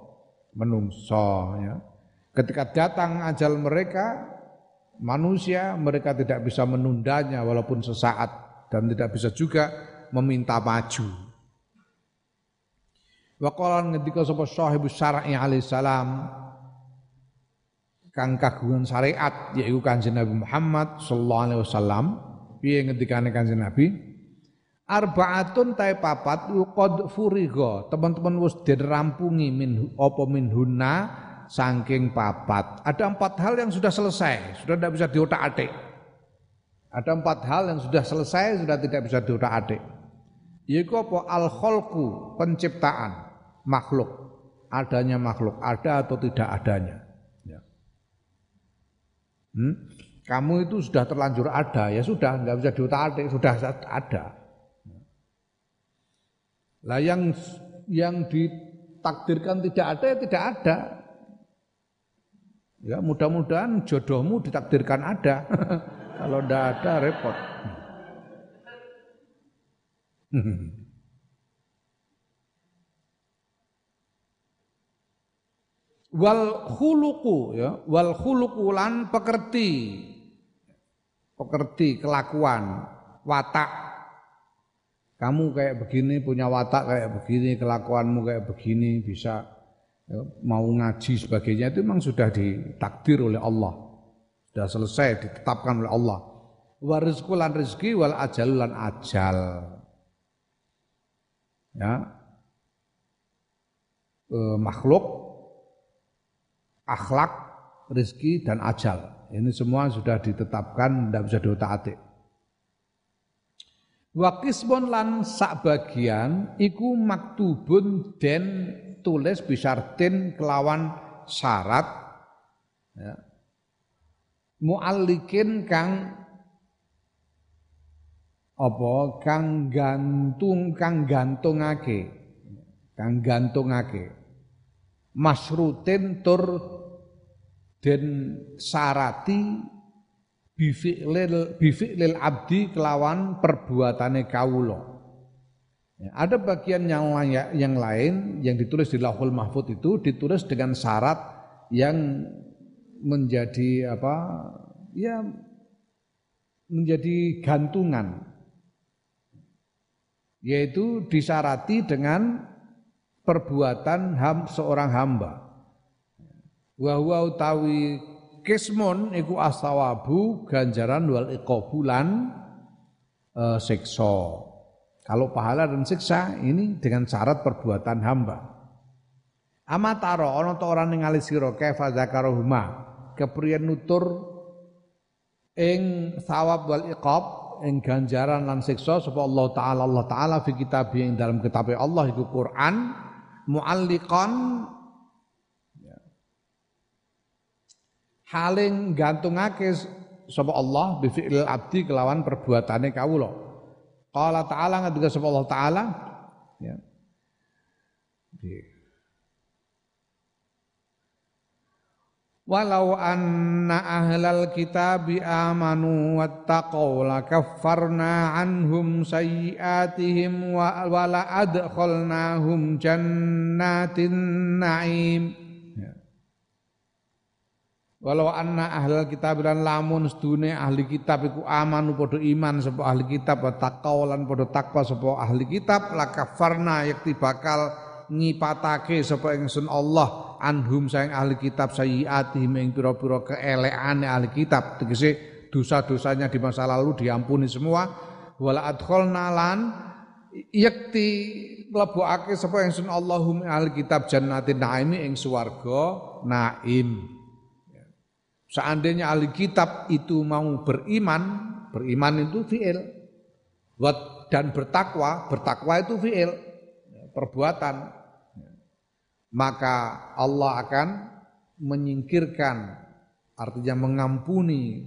menungso ya. Ketika datang ajal mereka manusia mereka tidak bisa menundanya walaupun sesaat dan tidak bisa juga meminta maju. Waqalan ketika sapa sahibus syar'i alaihi salam kang kagungan syariat yaitu Kanjeng Nabi Muhammad sallallahu alaihi wasallam piye ngendikane Kanjeng Nabi Arbaatun tai papat qad furiga. Teman-teman wis dirampungi min apa min hunna saking papat. Ada empat hal yang sudah selesai, sudah tidak bisa diotak-atik. Ada empat hal yang sudah selesai, sudah tidak bisa diotak-atik. Yaitu apa? Al kholku penciptaan makhluk. Adanya makhluk, ada atau tidak adanya. Ya. Hmm? Kamu itu sudah terlanjur ada, ya sudah, nggak bisa diotak-atik, sudah ada. Lah yang yang ditakdirkan tidak ada ya tidak ada. Ya mudah-mudahan jodohmu ditakdirkan ada. Kalau tidak ada repot. wal khuluqu ya wal khuluqu lan pekerti pekerti kelakuan watak kamu kayak begini, punya watak kayak begini, kelakuanmu kayak begini, bisa ya, mau ngaji sebagainya itu memang sudah ditakdir oleh Allah. Sudah selesai ditetapkan oleh Allah. Wa lan rizki wal ajal lan ajal. Ya. E, makhluk, akhlak, rizki dan ajal. Ini semua sudah ditetapkan, tidak bisa diotak-atik. Wa qismun lan sak bagian iku maktubun den tulis bisartin kelawan syarat ya. muallikin kang apa kang gantung kang gantungake kang gantungake masrutin tur den sarati bifi'lil bifi'lil abdi kelawan perbuatane kawula. Ya, ada bagian yang yang lain yang ditulis di Lauhul Mahfud itu ditulis dengan syarat yang menjadi apa? Ya menjadi gantungan yaitu disarati dengan perbuatan ham, seorang hamba wa utawi kismun iku asawabu ganjaran wal iqabulan e, siksa. Kalau pahala dan siksa ini dengan syarat perbuatan hamba. Amataro ana ta ora ningali sira kaifa zakaruhuma kepriyen nutur ing sawab wal iqab ing ganjaran lan siksa sapa Allah taala Allah taala fi kitab yang dalam kitab Allah iku Quran mualliqan haling gantungake sapa Allah bi fi'il abdi kelawan perbuatane kawula. Qala ta'ala ngendika sapa Allah taala ya. Walau anna ahlal kitabi amanu wattaqaw lakaffarna anhum sayyiatihim wa la adkhalnahum jannatin na'im. Walau anna ahlal kitab lan lamun sedune ahli kitab iku amanu padha iman sapa ahli kitab wa taqwa padha takwa sapa ahli kitab lakafarna yakti bakal ngipatake sapa ingsun Allah anhum sayang ahli kitab sayyiatihim ing pira-pira keelekane ahli kitab. Tegese dosa-dosanya di masa lalu diampuni semua. Wala adkhalna lan yakti mlebokake sapa ingsun Allahum ahli kitab jannatin naimi ing swarga naim Seandainya ahli kitab itu mau beriman, beriman itu fi'il. Dan bertakwa, bertakwa itu fi'il, perbuatan. Maka Allah akan menyingkirkan, artinya mengampuni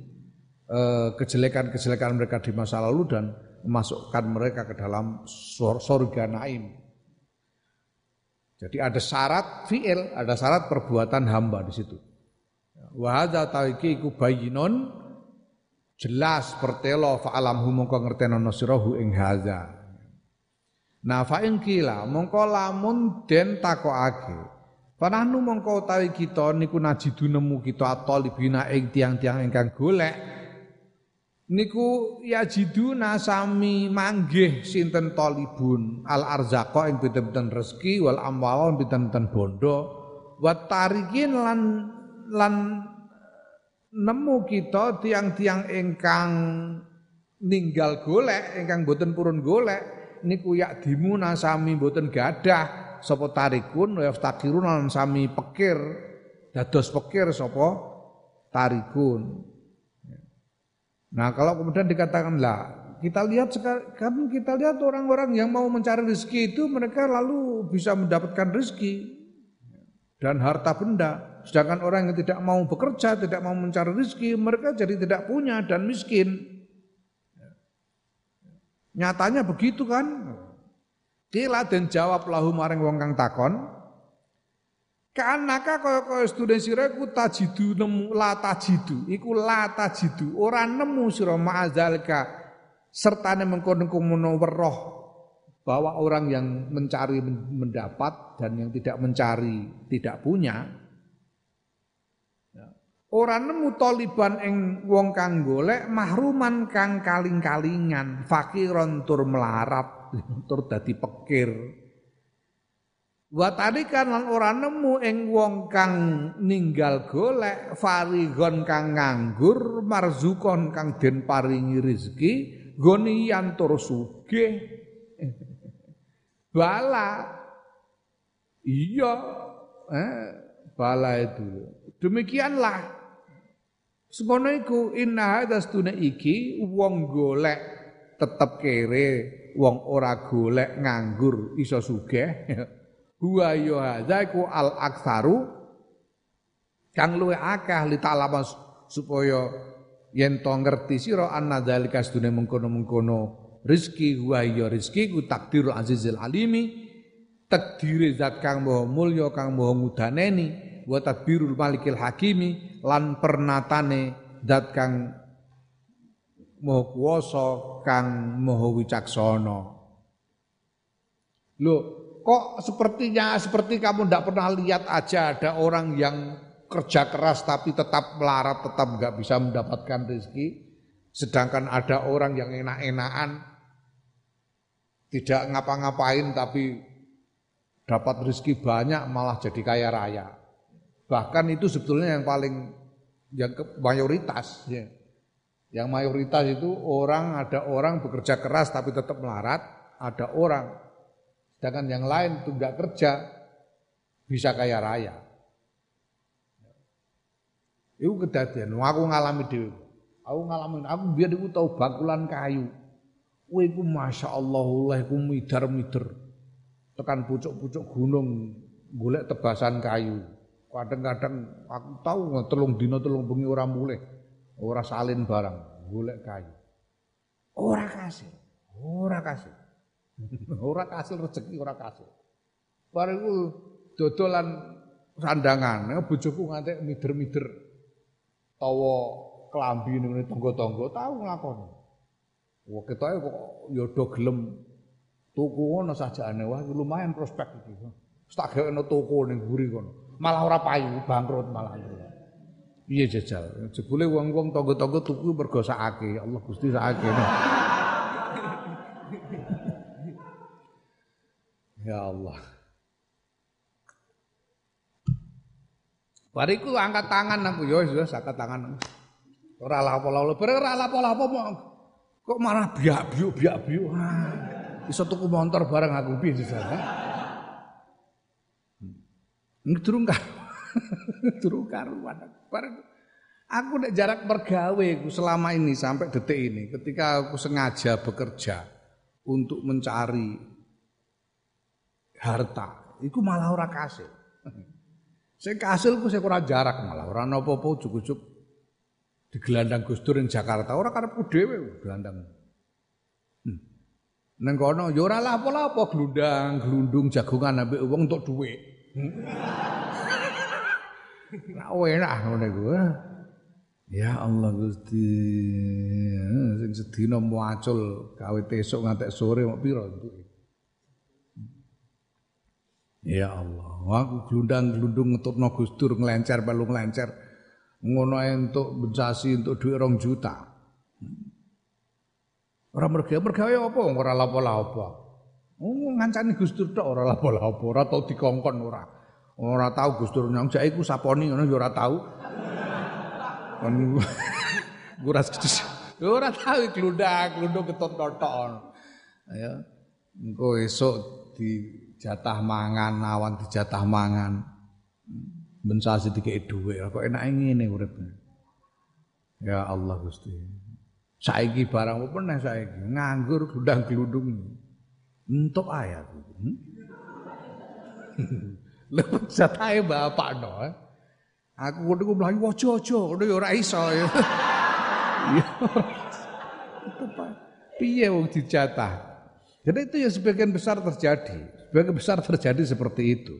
eh, kejelekan-kejelekan mereka di masa lalu dan memasukkan mereka ke dalam surga naim. Jadi ada syarat fi'il, ada syarat perbuatan hamba di situ. Wa hadza taiki iku bayyinun jelas pertelo fa alamhu mongko ngertenono sirahu ing hadza. Nah fa in kila mongko lamun den takokake. Panahnu mongko utawi kita niku najidu nemu kita atolibina ing tiang-tiang ingkang golek niku yajiduna sami manggih sinten talibun al arzaqa ing pinten-pinten rezeki wal amwal pinten-pinten bondo wa tarikin lan lan nemu kita tiang-tiang ingkang ninggal golek ingkang boten purun golek niku yak dimuna sami boten gadah sapa tarikun wa yaftakirun lan sami pekir dados pekir sapa tarikun. Nah kalau kemudian dikatakan lah kita lihat sekarang kita lihat orang-orang yang mau mencari rezeki itu mereka lalu bisa mendapatkan rezeki dan harta benda Sedangkan orang yang tidak mau bekerja, tidak mau mencari rezeki, mereka jadi tidak punya dan miskin. Nyatanya begitu kan? Kila dan jawab lahu maring wong kang takon. Kanaka kaya kaya student sira iku tajidu nemu la tajidu, iku la tajidu, ora nemu sira ma'azalika sertane mengkono-kono weroh bahwa orang yang mencari mendapat dan yang tidak mencari tidak punya Ora nemu taliban ing wong kang golek mahruman kang kaling-kalingan, fakiron tur melarat, tur dadi pekir. Wa tarikan lan ora nemu ing wong kang ninggal golek, farigon kang nganggur, marzukon kang den paringi rezeki, goniyan tur sugih. Bala. Iya, eh, bala itu. Demikianlah Semono iku inna hadastuna iki wong golek tetep kere wong ora golek nganggur iso sugih. Huwa ya hadza iku al aktsaru kang luwe akeh li ta'lama supaya yen to ngerti sira anna dzalika sedune mengkono-mengkono rezeki huwa ya rezeki ku takdirul azizil alimi takdire zat kang maha mulya kang maha ngudaneni wa tadbirul malikil hakimi lan pernatane zat kang maha kuwasa kang maha wicaksana Loh, kok sepertinya seperti kamu tidak pernah lihat aja ada orang yang kerja keras tapi tetap melarat, tetap nggak bisa mendapatkan rezeki. Sedangkan ada orang yang enak-enakan, tidak ngapa-ngapain tapi dapat rezeki banyak malah jadi kaya raya. Bahkan itu sebetulnya yang paling yang mayoritas ya. Yang mayoritas itu orang ada orang bekerja keras tapi tetap melarat, ada orang sedangkan yang lain itu nggak kerja bisa kaya raya. Itu kedadian, aku ngalami dhewe. Aku ngalamin, aku biar iku tau bakulan kayu. Kowe iku masyaallah Allah iku midar-mider. Tekan pucuk-pucuk gunung golek tebasan kayu. Kadang-kadang aku tahu telung dino telung bengi ora mulih. Ora salin barang, golek kayu. Ora kasih, ora kasih. ora kasih rezeki ora kasih. Bariku dodolan sandangan, bojoku ngantek mider-mider tawa klambi ning tangga-tangga tahu nglakoni. Wah ketoke kok ya do gelem tuku wah lumayan prospek iki. Wis tak gawekno toko ning mburi kono. Malah ora payu, bangkrut malah. Iya jajal. Jebule wong-wong tangga-tangga tuku mergo sakake. Ya Allah Gusti sakake. ya Allah. Bariku angkat tangan aku yo wis angkat tangan. Ora lapo-lapo, ora lapo-lapo kok malah biak-biuk biak-biuk. Iso tuku motor bareng aku piye. Hmm. Durung kan. Durung karuan. Aku nek jarak bergawe selama ini sampai detik ini ketika aku sengaja bekerja untuk mencari harta, itu malah ora kasih. Saya kasil ku saya kurang jarak malah orang apa-apa ujuk-ujuk di gelandang Gus Dur Jakarta orang karepku dhewe gelandang. Hmm. Neng kono yo ora lapo-lapo glundang, glundung jagongan ambek wong untuk duit. Hmm. Nah, enak ngene iku. Ya Allah Gusti. Sing sedina muacul gawe esuk ngantek sore mok pira entuke. Ya Allah, aku glundang-glundung ngetutno Gus Dur nglencer balu nglencer. Ngono entuk bensasi untuk duit rong juta. Ora mergawe mergawe apa ora lapo-lapo. Oh ngancani Gus Dur tok ora lapo-lapo, ora tau dikongkon ora. Ora tau Gus Dur nyang jake iku saponi ngono ya ora tau. Kon ora ora tau glundang, glundung ketut tok. Ya. Engko esuk di jatah mangan, awan dijatah mangan. Bensasi dikei dhuwit, kok enak ngene uripnya. Ya Allah Gusti. Saiki barang apa meneh saiki nganggur glundang-glundung. Entuk ayat. Jatahe bapak no. Eh. Aku niku mlayu aja-aja, ngono ya ora iso ya. ya Piye wong dijatah? Jadi itu ya sebagian besar terjadi. Sebagian besar terjadi seperti itu.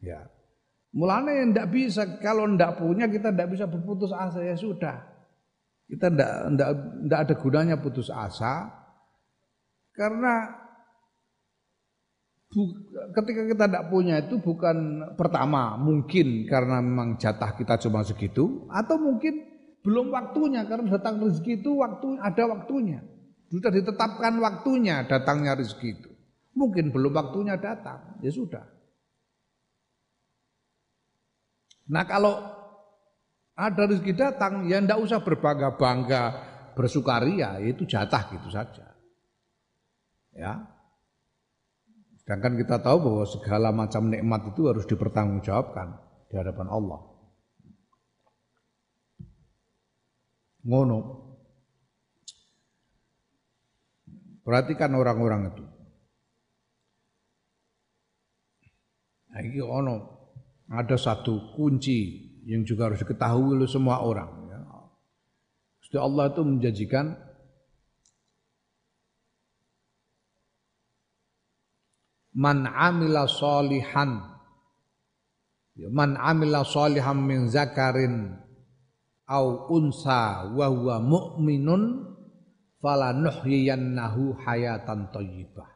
Ya. Mulanya ndak bisa kalau ndak punya kita ndak bisa berputus asa ya sudah. Kita ndak ndak ada gunanya putus asa karena ketika kita ndak punya itu bukan pertama mungkin karena memang jatah kita cuma segitu atau mungkin belum waktunya karena datang rezeki itu waktu ada waktunya. Sudah ditetapkan waktunya datangnya rezeki itu. Mungkin belum waktunya datang, ya sudah. Nah kalau ada rezeki datang, ya ndak usah berbangga-bangga, bersukaria, itu jatah gitu saja. Ya. Sedangkan kita tahu bahwa segala macam nikmat itu harus dipertanggungjawabkan di hadapan Allah. Ngono. Perhatikan orang-orang itu. Nah, ini ono ada satu kunci yang juga harus diketahui oleh semua orang. Ya. Allah itu menjanjikan man amila solihan. Ya, man amila solihan min zakarin au unsa wa huwa mu'minun fala nuhyiyannahu hayatan thayyibah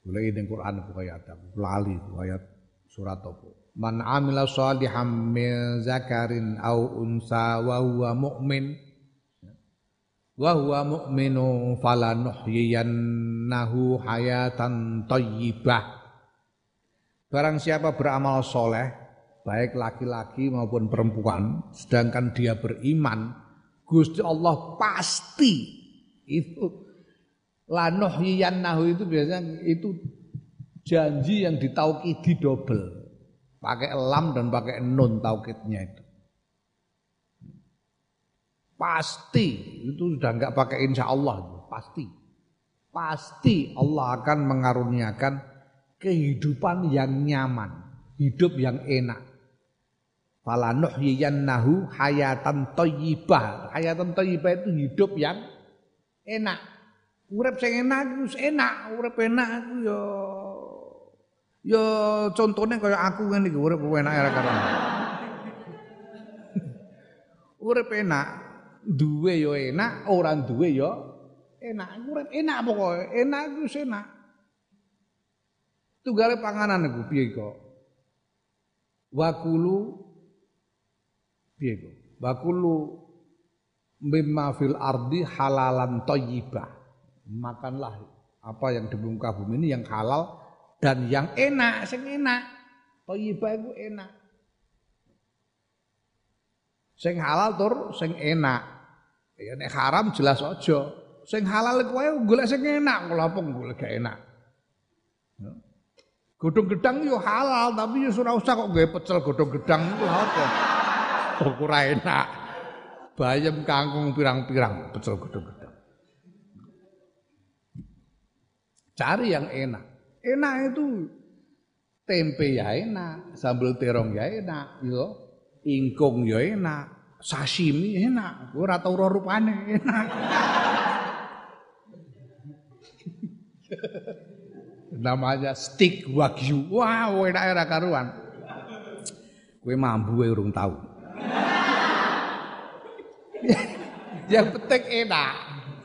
Mulai ning Quran bu ayat lali ayat surat apa? Man amila solihan min zakarin au unsa wa huwa mu'min wa huwa mu'minu falanuhyiyannahu hayatan thayyibah Barang siapa beramal soleh baik laki-laki maupun perempuan sedangkan dia beriman Gusti Allah pasti itu lanuhyiyannahu itu biasanya itu janji yang ditaukidi double. Pakai lam dan pakai nun taukidnya itu. Pasti. Itu sudah enggak pakai insya Allah, pasti. Pasti Allah akan mengaruniakan kehidupan yang nyaman, hidup yang enak. Fala nuhyiyannahu hayatan thayyibah. Hayatan thayyibah itu hidup yang enak. Urip sing enak itu enak, urip enak itu ya ya contohnya kayak aku ngene iki urip enak ora karo. Urip enak, duwe yo enak, orang duwe yo enak. Urip enak pokoke, enak iku enak. Tunggale panganan iku piye kok? Wakulu piye kok? Wakulu mimma fil ardi halalan thayyibah. Makanlah apa yang di muka bumi ini yang halal dan yang enak, sing enak. Thayyibah itu enak. Sing halal tur sing enak. Ya nek haram jelas aja. Sing halal iku wae golek sing enak, kula apa golek gak enak. Ya. Godhong gedang yo halal tapi yo ora usah kok gawe pecel godhong gedang iku apa. Kok ora enak. Bayam kangkung pirang-pirang pecel godhong gedang. Cari yang enak. Enak itu tempe ya enak, sambal terong ya enak, yo ingkung ya enak, sashimi enak, ora tau ora rupane enak. Namanya stick wagyu. Wow, enak era karuan. Kowe mambu urung tahu. yang penting enak.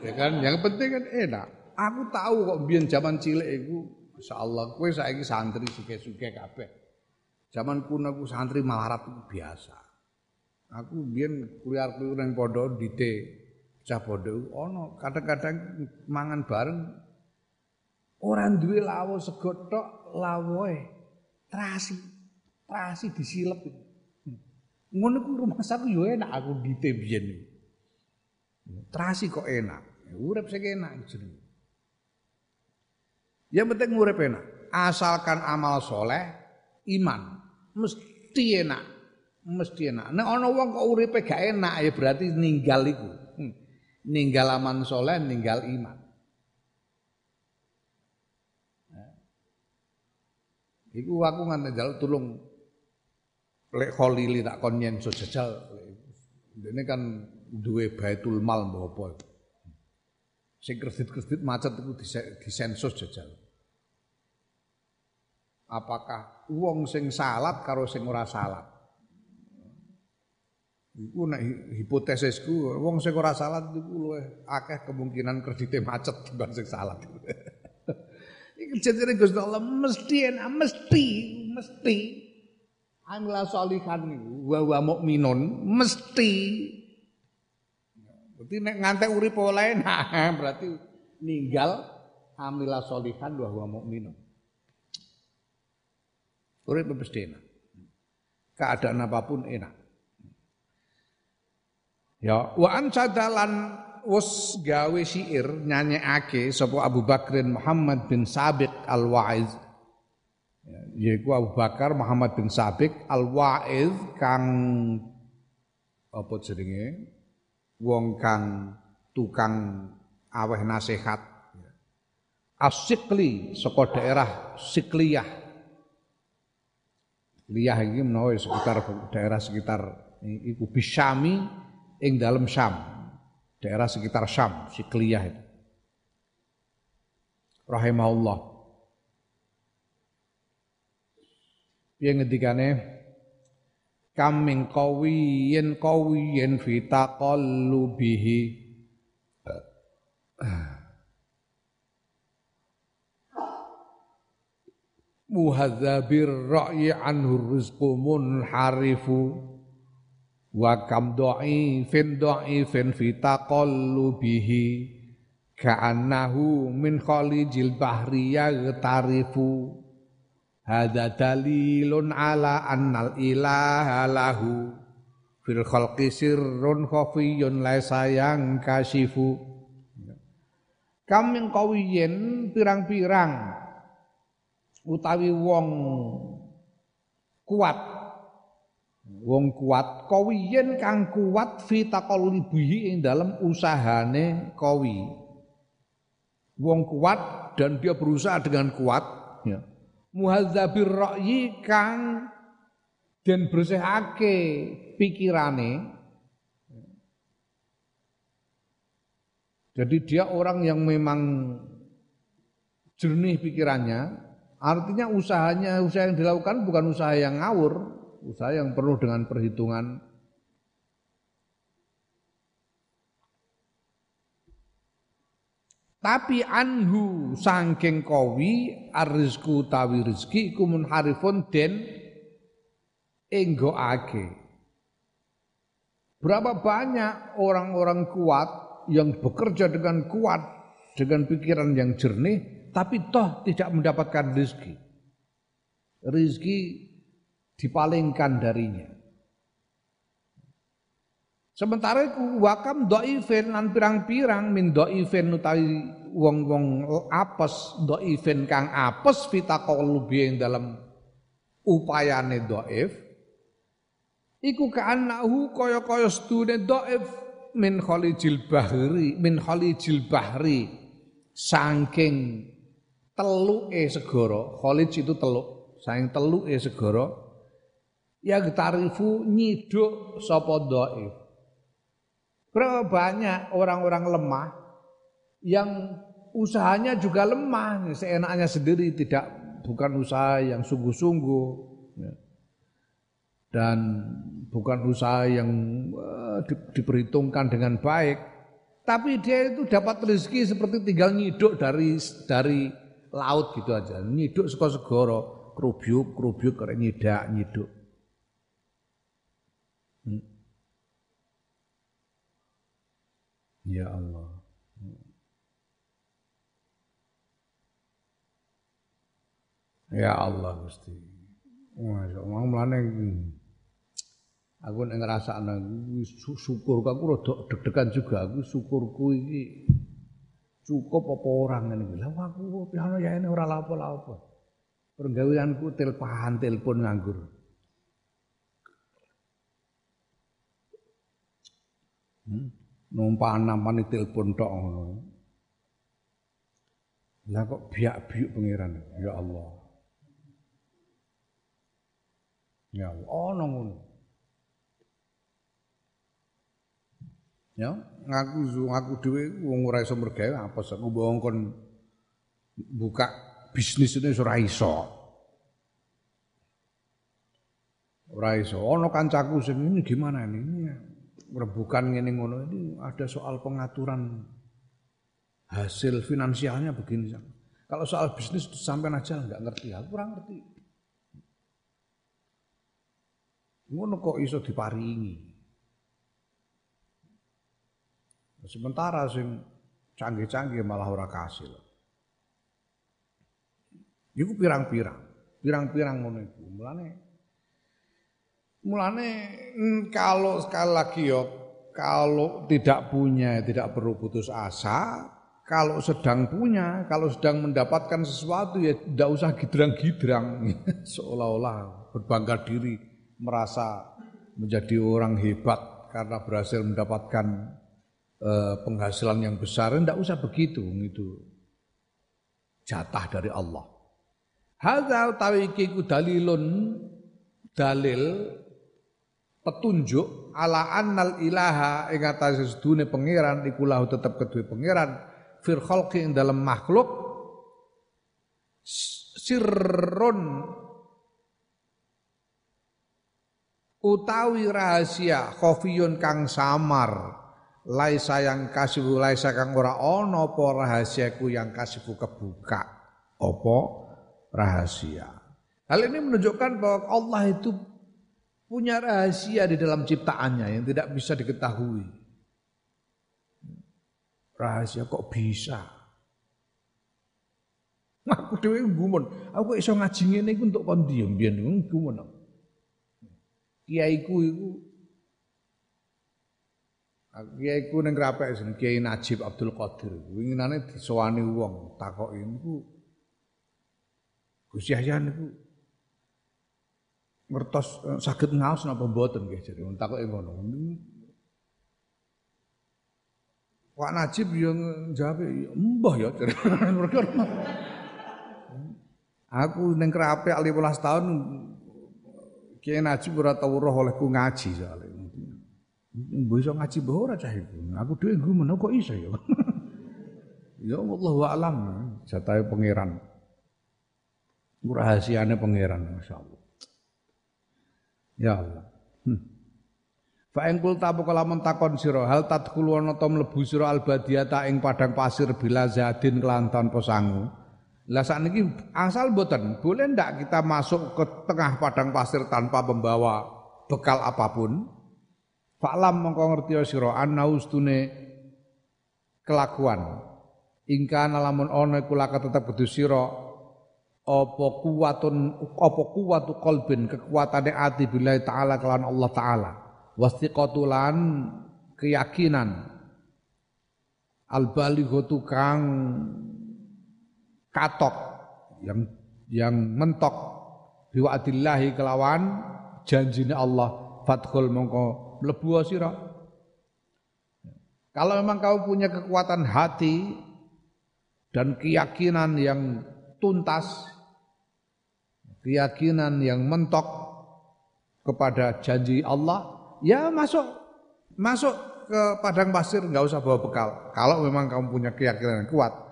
Ya kan, yang penting kan enak. Aku tahu kok biyen zaman cilik iku insyaallah kowe saiki santri suke-suke kabeh. Zaman kuno aku santri malarat itu biasa. Aku biyen kuliah-kuliah nang pondok dite cah pondok ono kadang-kadang mangan bareng orang duwe lawo sego tok lawoe terasi. Terasi disilep. Ngono ku rumah saku yo enak aku dite biyen. Terasi kok enak. Urip sing enak jenenge. Yang penting urip enak. Asalkan amal soleh, iman mesti enak, mesti enak. Nek ana wong kok uripe gak enak ya berarti ninggal iku. Hmm. Ninggal aman soleh, ninggal iman. Iku aku nganti jaluk tulung lek kholili tak kon. Ini kan duwe baitul mal mbok apa. Sing kredit-kredit macet iku disensus jajal apakah wong sing salat karo sing ora salat. Iku nek hipotesisku wong sing ora salat iku luwih akeh kemungkinan kredite macet dibanding sing salat. Jenenge Gusti Allah mesti enak, mesti, mesti. Amila sholihan niku wa wa mukminun mesti. Berarti nek ngantek urip oleh nah berarti ninggal amila sholihan wa wa mukminun. Urip mesti enak. Keadaan apa pun enak. Ya, wa an sadalan wus gawe syair nyanyekake sapa Abu Bakrin Muhammad bin Sabiq Al-Waiz. Ya, yaiku Abu Bakar Muhammad bin Sabiq Al-Waiz kang apa jenenge? Wong kang tukang aweh nasihat. Asikli saka daerah Sikliyah. Liyah iki menawa sekitar daerah sekitar iku Bisyami ing dalam Syam. Daerah sekitar Syam, Sikliyah itu. Rahimahullah. Piye ngendikane? Kam min qawiyin qawiyin fi taqallubihi. muhadzabir ra'yi anhu rizqu munharifu wa kam dha'ifin fi taqallubihi ka'annahu min khalijil bahri yaghtarifu hadza dalilun ala annal ilaha lahu. Fil khalqi sirrun khafiyun laisa yang kasifu kam min qawiyin pirang-pirang utawi wong kuat wong kuat kawiyen kang kuat fi taqallubihi ing dalam usahane kawi. Wong kuat dan dia berusaha dengan kuat ya. Muhadzabir ra'yi kang dan bersihake pikirane. Jadi dia orang yang memang jernih pikirannya. Artinya usahanya, usaha yang dilakukan bukan usaha yang ngawur, usaha yang penuh dengan perhitungan. Tapi anhu sangking kowi arizku tawi rizki iku munharifun den ake. Berapa banyak orang-orang kuat yang bekerja dengan kuat, dengan pikiran yang jernih, tapi toh tidak mendapatkan rezeki. Rezeki dipalingkan darinya. Sementara itu wakam doifen lan pirang-pirang min doifen utawi wong-wong apes doifen kang apes fitaqallubi yang dalam upayane doif iku kaanahu kaya-kaya stune doif min khalijil bahri min khalijil bahri saking teluke segara, Khalid itu teluk, saing teluke segara ya tarifu nyiduk sapa dhaif. Banyak orang-orang lemah yang usahanya juga lemah, seenaknya sendiri tidak bukan usaha yang sungguh-sungguh ya. dan bukan usaha yang uh, di, diperhitungkan dengan baik, tapi dia itu dapat rezeki seperti tinggal nyiduk dari dari laut gitu aja. Nyiduk saka segara, krubyuk, krubyuk karek nyidak, nyiduk. Hmm. Ya Allah. Ya Allah Gusti. Masya Allah, mulane aku nek ngrasakno syukur aku rada deg-degan juga aku syukurku iki cukup apa orang ngene iki. Lah aku ya ini ora lapo-lapo. Pergaweanku telpahan telepon nganggur. Hmm? Numpahan nampani telepon tok ngono. Lah kok biak-biuk pangeran. Ya Allah. Ya Allah, ono oh, ngono. Ya, ngaku ngaku dhewe wong ora iso mergawe apa aku mbok kon buka bisnis itu ora iso. Ora iso. Ono kancaku sing ini gimana ini? Ini rebukan ngene ngono ini ada soal pengaturan hasil finansialnya begini. Kalau soal bisnis sampai aja nggak ngerti, aku kurang ngerti. Ngono kok iso diparingi. Sementara sing canggih-canggih malah ora kasil. Iku pirang-pirang, pirang-pirang ngono iku. Mulane mulane mm, kalau sekali lagi yo kalau tidak punya tidak perlu putus asa, kalau sedang punya, kalau sedang mendapatkan sesuatu ya tidak usah gidrang-gidrang seolah-olah berbangga diri merasa menjadi orang hebat karena berhasil mendapatkan eh, penghasilan yang besar, tidak usah begitu, itu jatah dari Allah. Hadza utawi iki dalilun dalil petunjuk ala annal ilaha ing atase sedune pangeran iku lahu tetep kedue pangeran fir khalqi ing dalam makhluk sirrun utawi rahasia khofiyun kang samar laisa yang kasibu laisa kang ora ana apa rahasiaku yang kasibu kebuka. Apa? Rahasia. Hal ini menunjukkan bahwa Allah itu punya rahasia di dalam ciptaannya yang tidak bisa diketahui. Rahasia kok bisa? Aku dhewe gumun aku iso ngaji ngene iku untuk kon diem? Biyen gumun kiaiku iku ning Krapek jeneng Kiai Najib Abdul Qadir. Winginane disowani wong takoki niku Gus Yahya niku ngertos eh, saged ngaos napa mboten nggih jare takoki ngono. Pak Najib yang jawab, mbah ya. Aku ning Krapek 15 tahun Kiai Najib ora tau roh olehku ngaji soalnya. Mbok iso ngaji mbah ora cah iku. Aku dhewe gumen kok iso ya. ya wa alam jatahe pangeran. Rahasiane pangeran masyaallah. Ya Allah. Hmm. Fa ing kul tabu kalamun takon sira hal tadkhulu ana ta mlebu sira albadiyata ing padang pasir bila zadin kelantan posangu. Lah sakniki asal boten, boleh ndak kita masuk ke tengah padang pasir tanpa membawa bekal apa pun? Fa'lam mongko ngerti sira anna ustune kelakuan. Ingka lamun ana iku laka tetep kudu sira apa kuwatun apa kuwatu qalbin kekuatane ati billahi taala kelawan Allah taala. Wastiqatulan keyakinan. Al-balighatu kang katok yang yang mentok. Biwa'dillahi kelawan janjine Allah. Fathul mongko mlebu sira. Kalau memang kau punya kekuatan hati dan keyakinan yang tuntas keyakinan yang mentok kepada janji Allah ya masuk masuk ke padang pasir nggak usah bawa bekal kalau memang kamu punya keyakinan yang kuat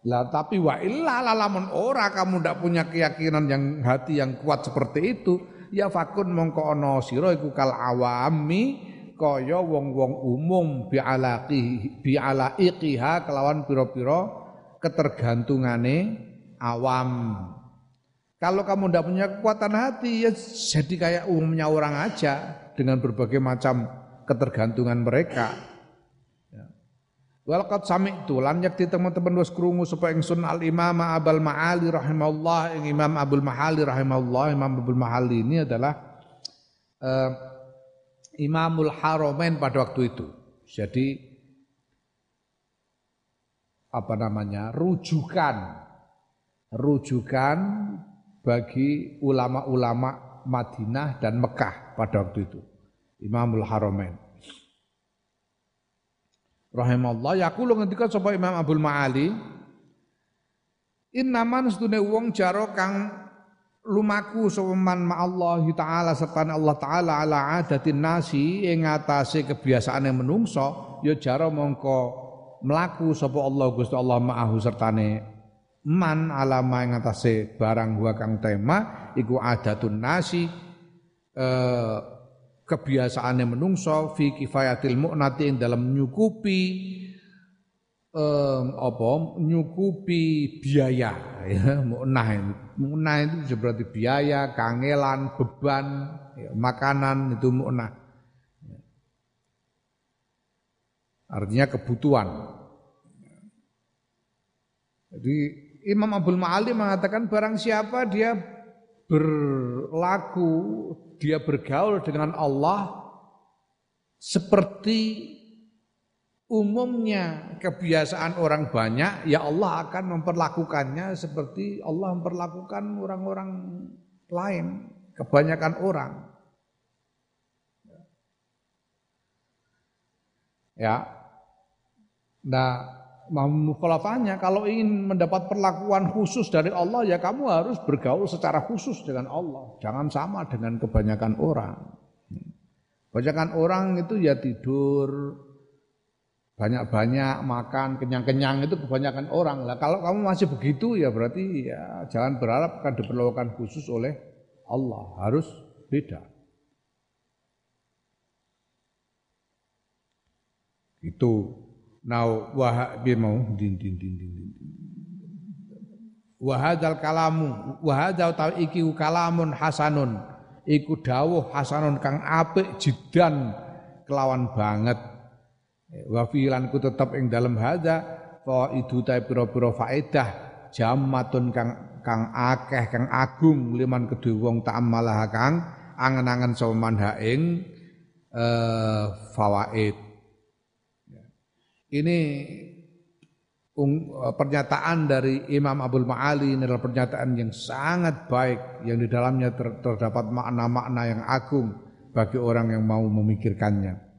lah tapi wa illa lamun ora kamu ndak punya keyakinan yang hati yang kuat seperti itu, ya fakun mongko ana sira iku kal awami kaya wong-wong umum bi alaqi bi alaiqiha kelawan pira-pira ketergantungane awam. Kalau kamu ndak punya kekuatan hati ya jadi kayak umumnya orang aja dengan berbagai macam ketergantungan mereka. Walqad sami'tu lan yakti teman-teman wis krungu sapa ingsun al Imam Abul Ma'ali rahimahullah ing Imam Abdul Mahali rahimahullah Imam Abdul Mahali ini adalah uh, Imamul Haramain pada waktu itu. Jadi apa namanya? rujukan rujukan bagi ulama-ulama Madinah dan Mekah pada waktu itu. Imamul Haramain rahimallah yaqulu ngendika sapa Imam Abdul Maali innaman sedune wong jaro kang lumaku sopeman ma Allah taala serta Allah taala ala adatin nasi ing atase kebiasaane menungso ya jaro mongko melaku sapa Allah Gusti Allah ma'ahu sertane man alama ing atase barang gua kang tema iku adatun nasi eh, kebiasaannya menungso fi kifayatil mu'nati dalam nyukupi um, apa nyukupi biaya ya mu'nah mu'nah itu berarti biaya kangelan beban ya, makanan itu mu'nah. Artinya kebutuhan. Jadi Imam Abdul Ma'ali mengatakan barang siapa dia berlaku dia bergaul dengan Allah seperti umumnya kebiasaan orang banyak, ya Allah akan memperlakukannya seperti Allah memperlakukan orang-orang lain, kebanyakan orang. Ya. Nah, mukhalafahnya kalau ingin mendapat perlakuan khusus dari Allah ya kamu harus bergaul secara khusus dengan Allah. Jangan sama dengan kebanyakan orang. Kebanyakan orang itu ya tidur, banyak-banyak makan, kenyang-kenyang itu kebanyakan orang. Lah kalau kamu masih begitu ya berarti ya jangan berharap akan diperlakukan khusus oleh Allah. Harus beda. Itu Now wahabi mau din din din din. Wahadal kalamu wahadal tau iki kalamun hasanun. Iku dawuh hasanun kang apik jidan kelawan banget. Wa filan ku tetep ing dalem hadza fa itu ta pira-pira faedah jamatun kang kang akeh kang agung liman kedue wong ta'ammalah kang angen-angen sapa manha ing eh fawaid ini pernyataan dari Imam Abdul Ma'ali. Ini adalah pernyataan yang sangat baik yang di dalamnya ter, terdapat makna-makna yang agung bagi orang yang mau memikirkannya.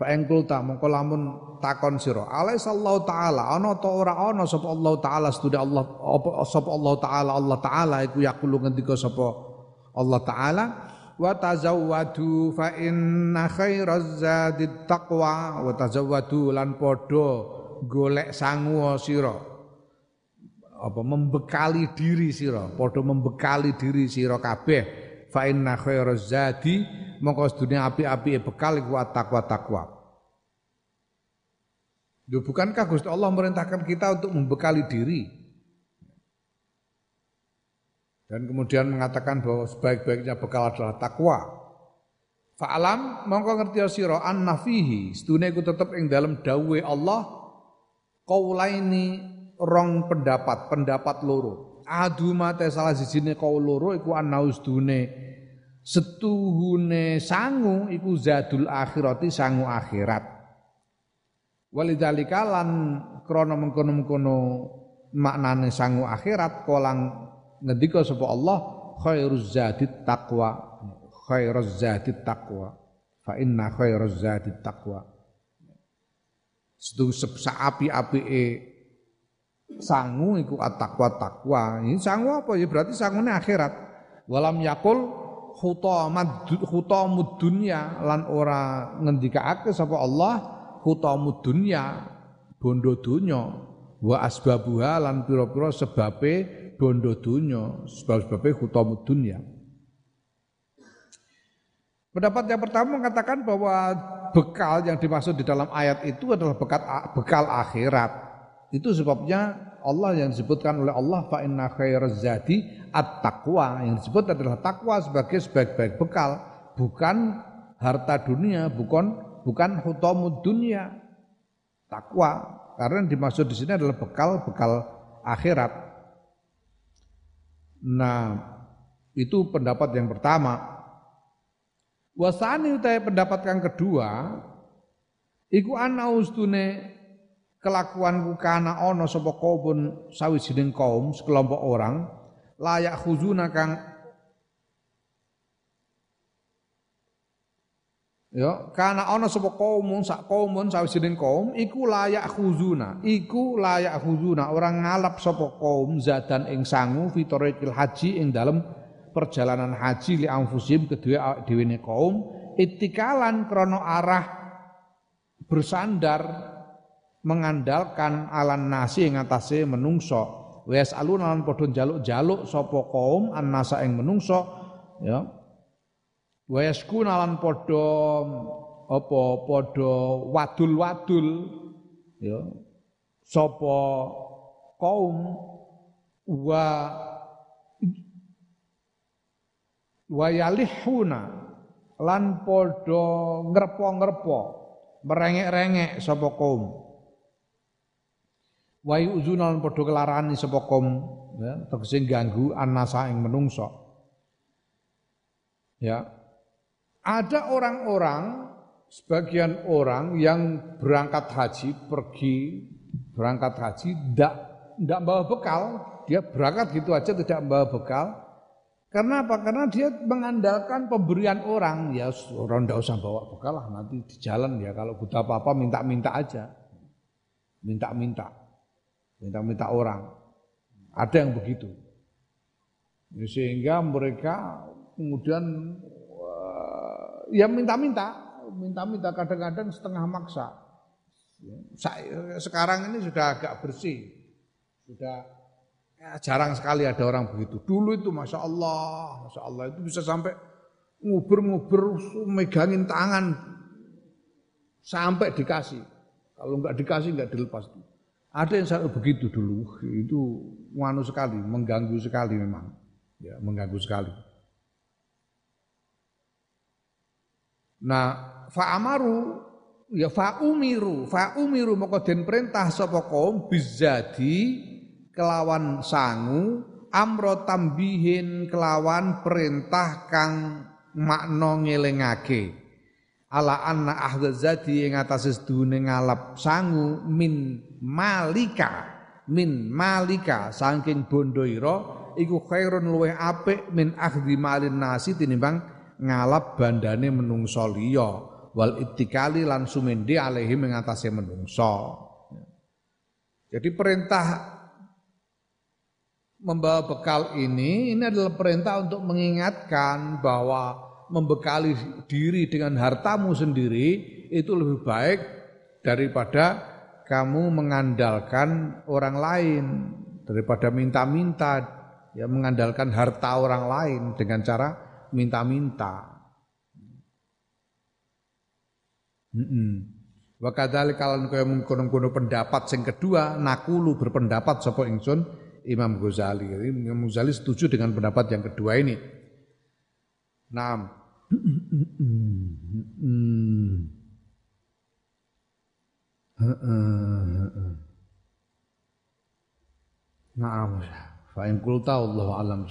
Fa engkul ta mongko lamun takon sira. Alaisallahu taala ana ta ora ana sapa Allah taala studi Allah apa sapa Allah taala Allah taala iku yaqulu ngendika sapa Allah taala wa tazawwadu fa inna khairaz zadi taqwa. Wa tazawwadu lan padha golek sangu sira. Apa membekali diri sira. Padha membekali diri sira kabeh. Fa inna khairaz zadi mongko sedune api-api bekal iku takwa takwa Duh, bukankah Gusti Allah merintahkan kita untuk membekali diri dan kemudian mengatakan bahwa sebaik-baiknya bekal adalah takwa. Fa'alam mongko ngerti sira anna fihi sedune iku tetep ing dalam dawuhe Allah qaulaini rong pendapat, pendapat loro. Adu mate salah sijine kaul loro iku anna usdune setuhune sangu iku zadul akhirati sangu akhirat. Walidzalika lan krana mengkono-mengkono maknane sangu akhirat kolang ngendika sapa Allah khairuz zadi taqwa khairuz zadi taqwa fa inna khairuz zadi taqwa Setu api-apike sangu iku at-taqwa takwa. Ini sangu apa ya berarti sangune akhirat. Walam yakul khutamad khutamud dunya lan ora ngendikaake sapa Allah khutamud dunya bondo dunya wa asbabuha lan pira-pira sebabe bondo dunya sebab-sebabnya hutamud dunya. Pendapat yang pertama mengatakan bahwa bekal yang dimaksud di dalam ayat itu adalah bekal, bekal akhirat. Itu sebabnya Allah yang disebutkan oleh Allah fa inna khairaz zadi at-taqwa. Yang disebut adalah takwa sebagai sebaik-baik bekal, bukan harta dunia, bukan bukan hutamud dunia. Takwa. Karena yang dimaksud di sini adalah bekal-bekal akhirat. Nah, itu pendapat yang pertama. Wasani utai pendapat yang kedua, iku ana ustune kelakuanku kana ono sapa kaum sawijining kaum sekelompok orang layak khuzuna kang Ya, karena ana sapa kaumun sak kaumun sawijining kaum iku layak khuzuna, iku layak khuzuna. Orang ngalap sapa kaum zadan ing sangu haji ing dalam perjalanan haji li anfusim kedua dhewe kaum. Itikalan krono arah bersandar mengandalkan alan nasi ing atase menungso. Wes alun lan padha jaluk-jaluk sapa kaum annasa ing menungso. Ya wa yaskuna lan padha apa padha wadul-wadul ya. Sapa kaum wa wa yalihuna lan padha ngrepo-ngrepo merengek-rengek sapa kaum. Wa yuzuna lan padha kelarani sapa kaum ya tegese ganggu anasa ing menungso ya ada orang-orang, sebagian orang yang berangkat haji, pergi berangkat haji, tidak tidak bawa bekal, dia berangkat gitu aja tidak membawa bekal. Karena apa? Karena dia mengandalkan pemberian orang. Ya orang tidak usah bawa bekal lah, nanti di jalan ya kalau butuh apa-apa minta-minta aja. minta-minta, minta-minta orang. Ada yang begitu. Sehingga mereka kemudian ya minta-minta, minta-minta kadang-kadang setengah maksa. Sekarang ini sudah agak bersih, sudah ya, jarang sekali ada orang begitu. Dulu itu masya Allah, masya Allah itu bisa sampai ngubur-ngubur, megangin tangan sampai dikasih. Kalau nggak dikasih nggak dilepas. Ada yang saya begitu dulu, itu nganu sekali, mengganggu sekali memang, ya mengganggu sekali. Nah, fa'amaru ya fa'umiru, fa'umiru maka den perintah sapa kaum bizadi kelawan sangu amro tambihin kelawan perintah kang makna ngelingake. Ala anna ahdzati ing atase sedune ngalap sangu min malika min malika saking bondo iku khairun luweh apik min akhdhi malin nasi tinimbang ngalap bandane menungso liya wal ittikali lan sumende alaihi ing atase menungso. Jadi perintah membawa bekal ini ini adalah perintah untuk mengingatkan bahwa membekali diri dengan hartamu sendiri itu lebih baik daripada kamu mengandalkan orang lain daripada minta-minta ya mengandalkan harta orang lain dengan cara minta-minta. Wa kadzalik kalan kaya mengkono-kono pendapat sing kedua nakulu berpendapat sapa ingsun Imam Ghazali. Imam Ghazali setuju dengan pendapat yang kedua ini. Nah, Naam. Fa in wallahu alam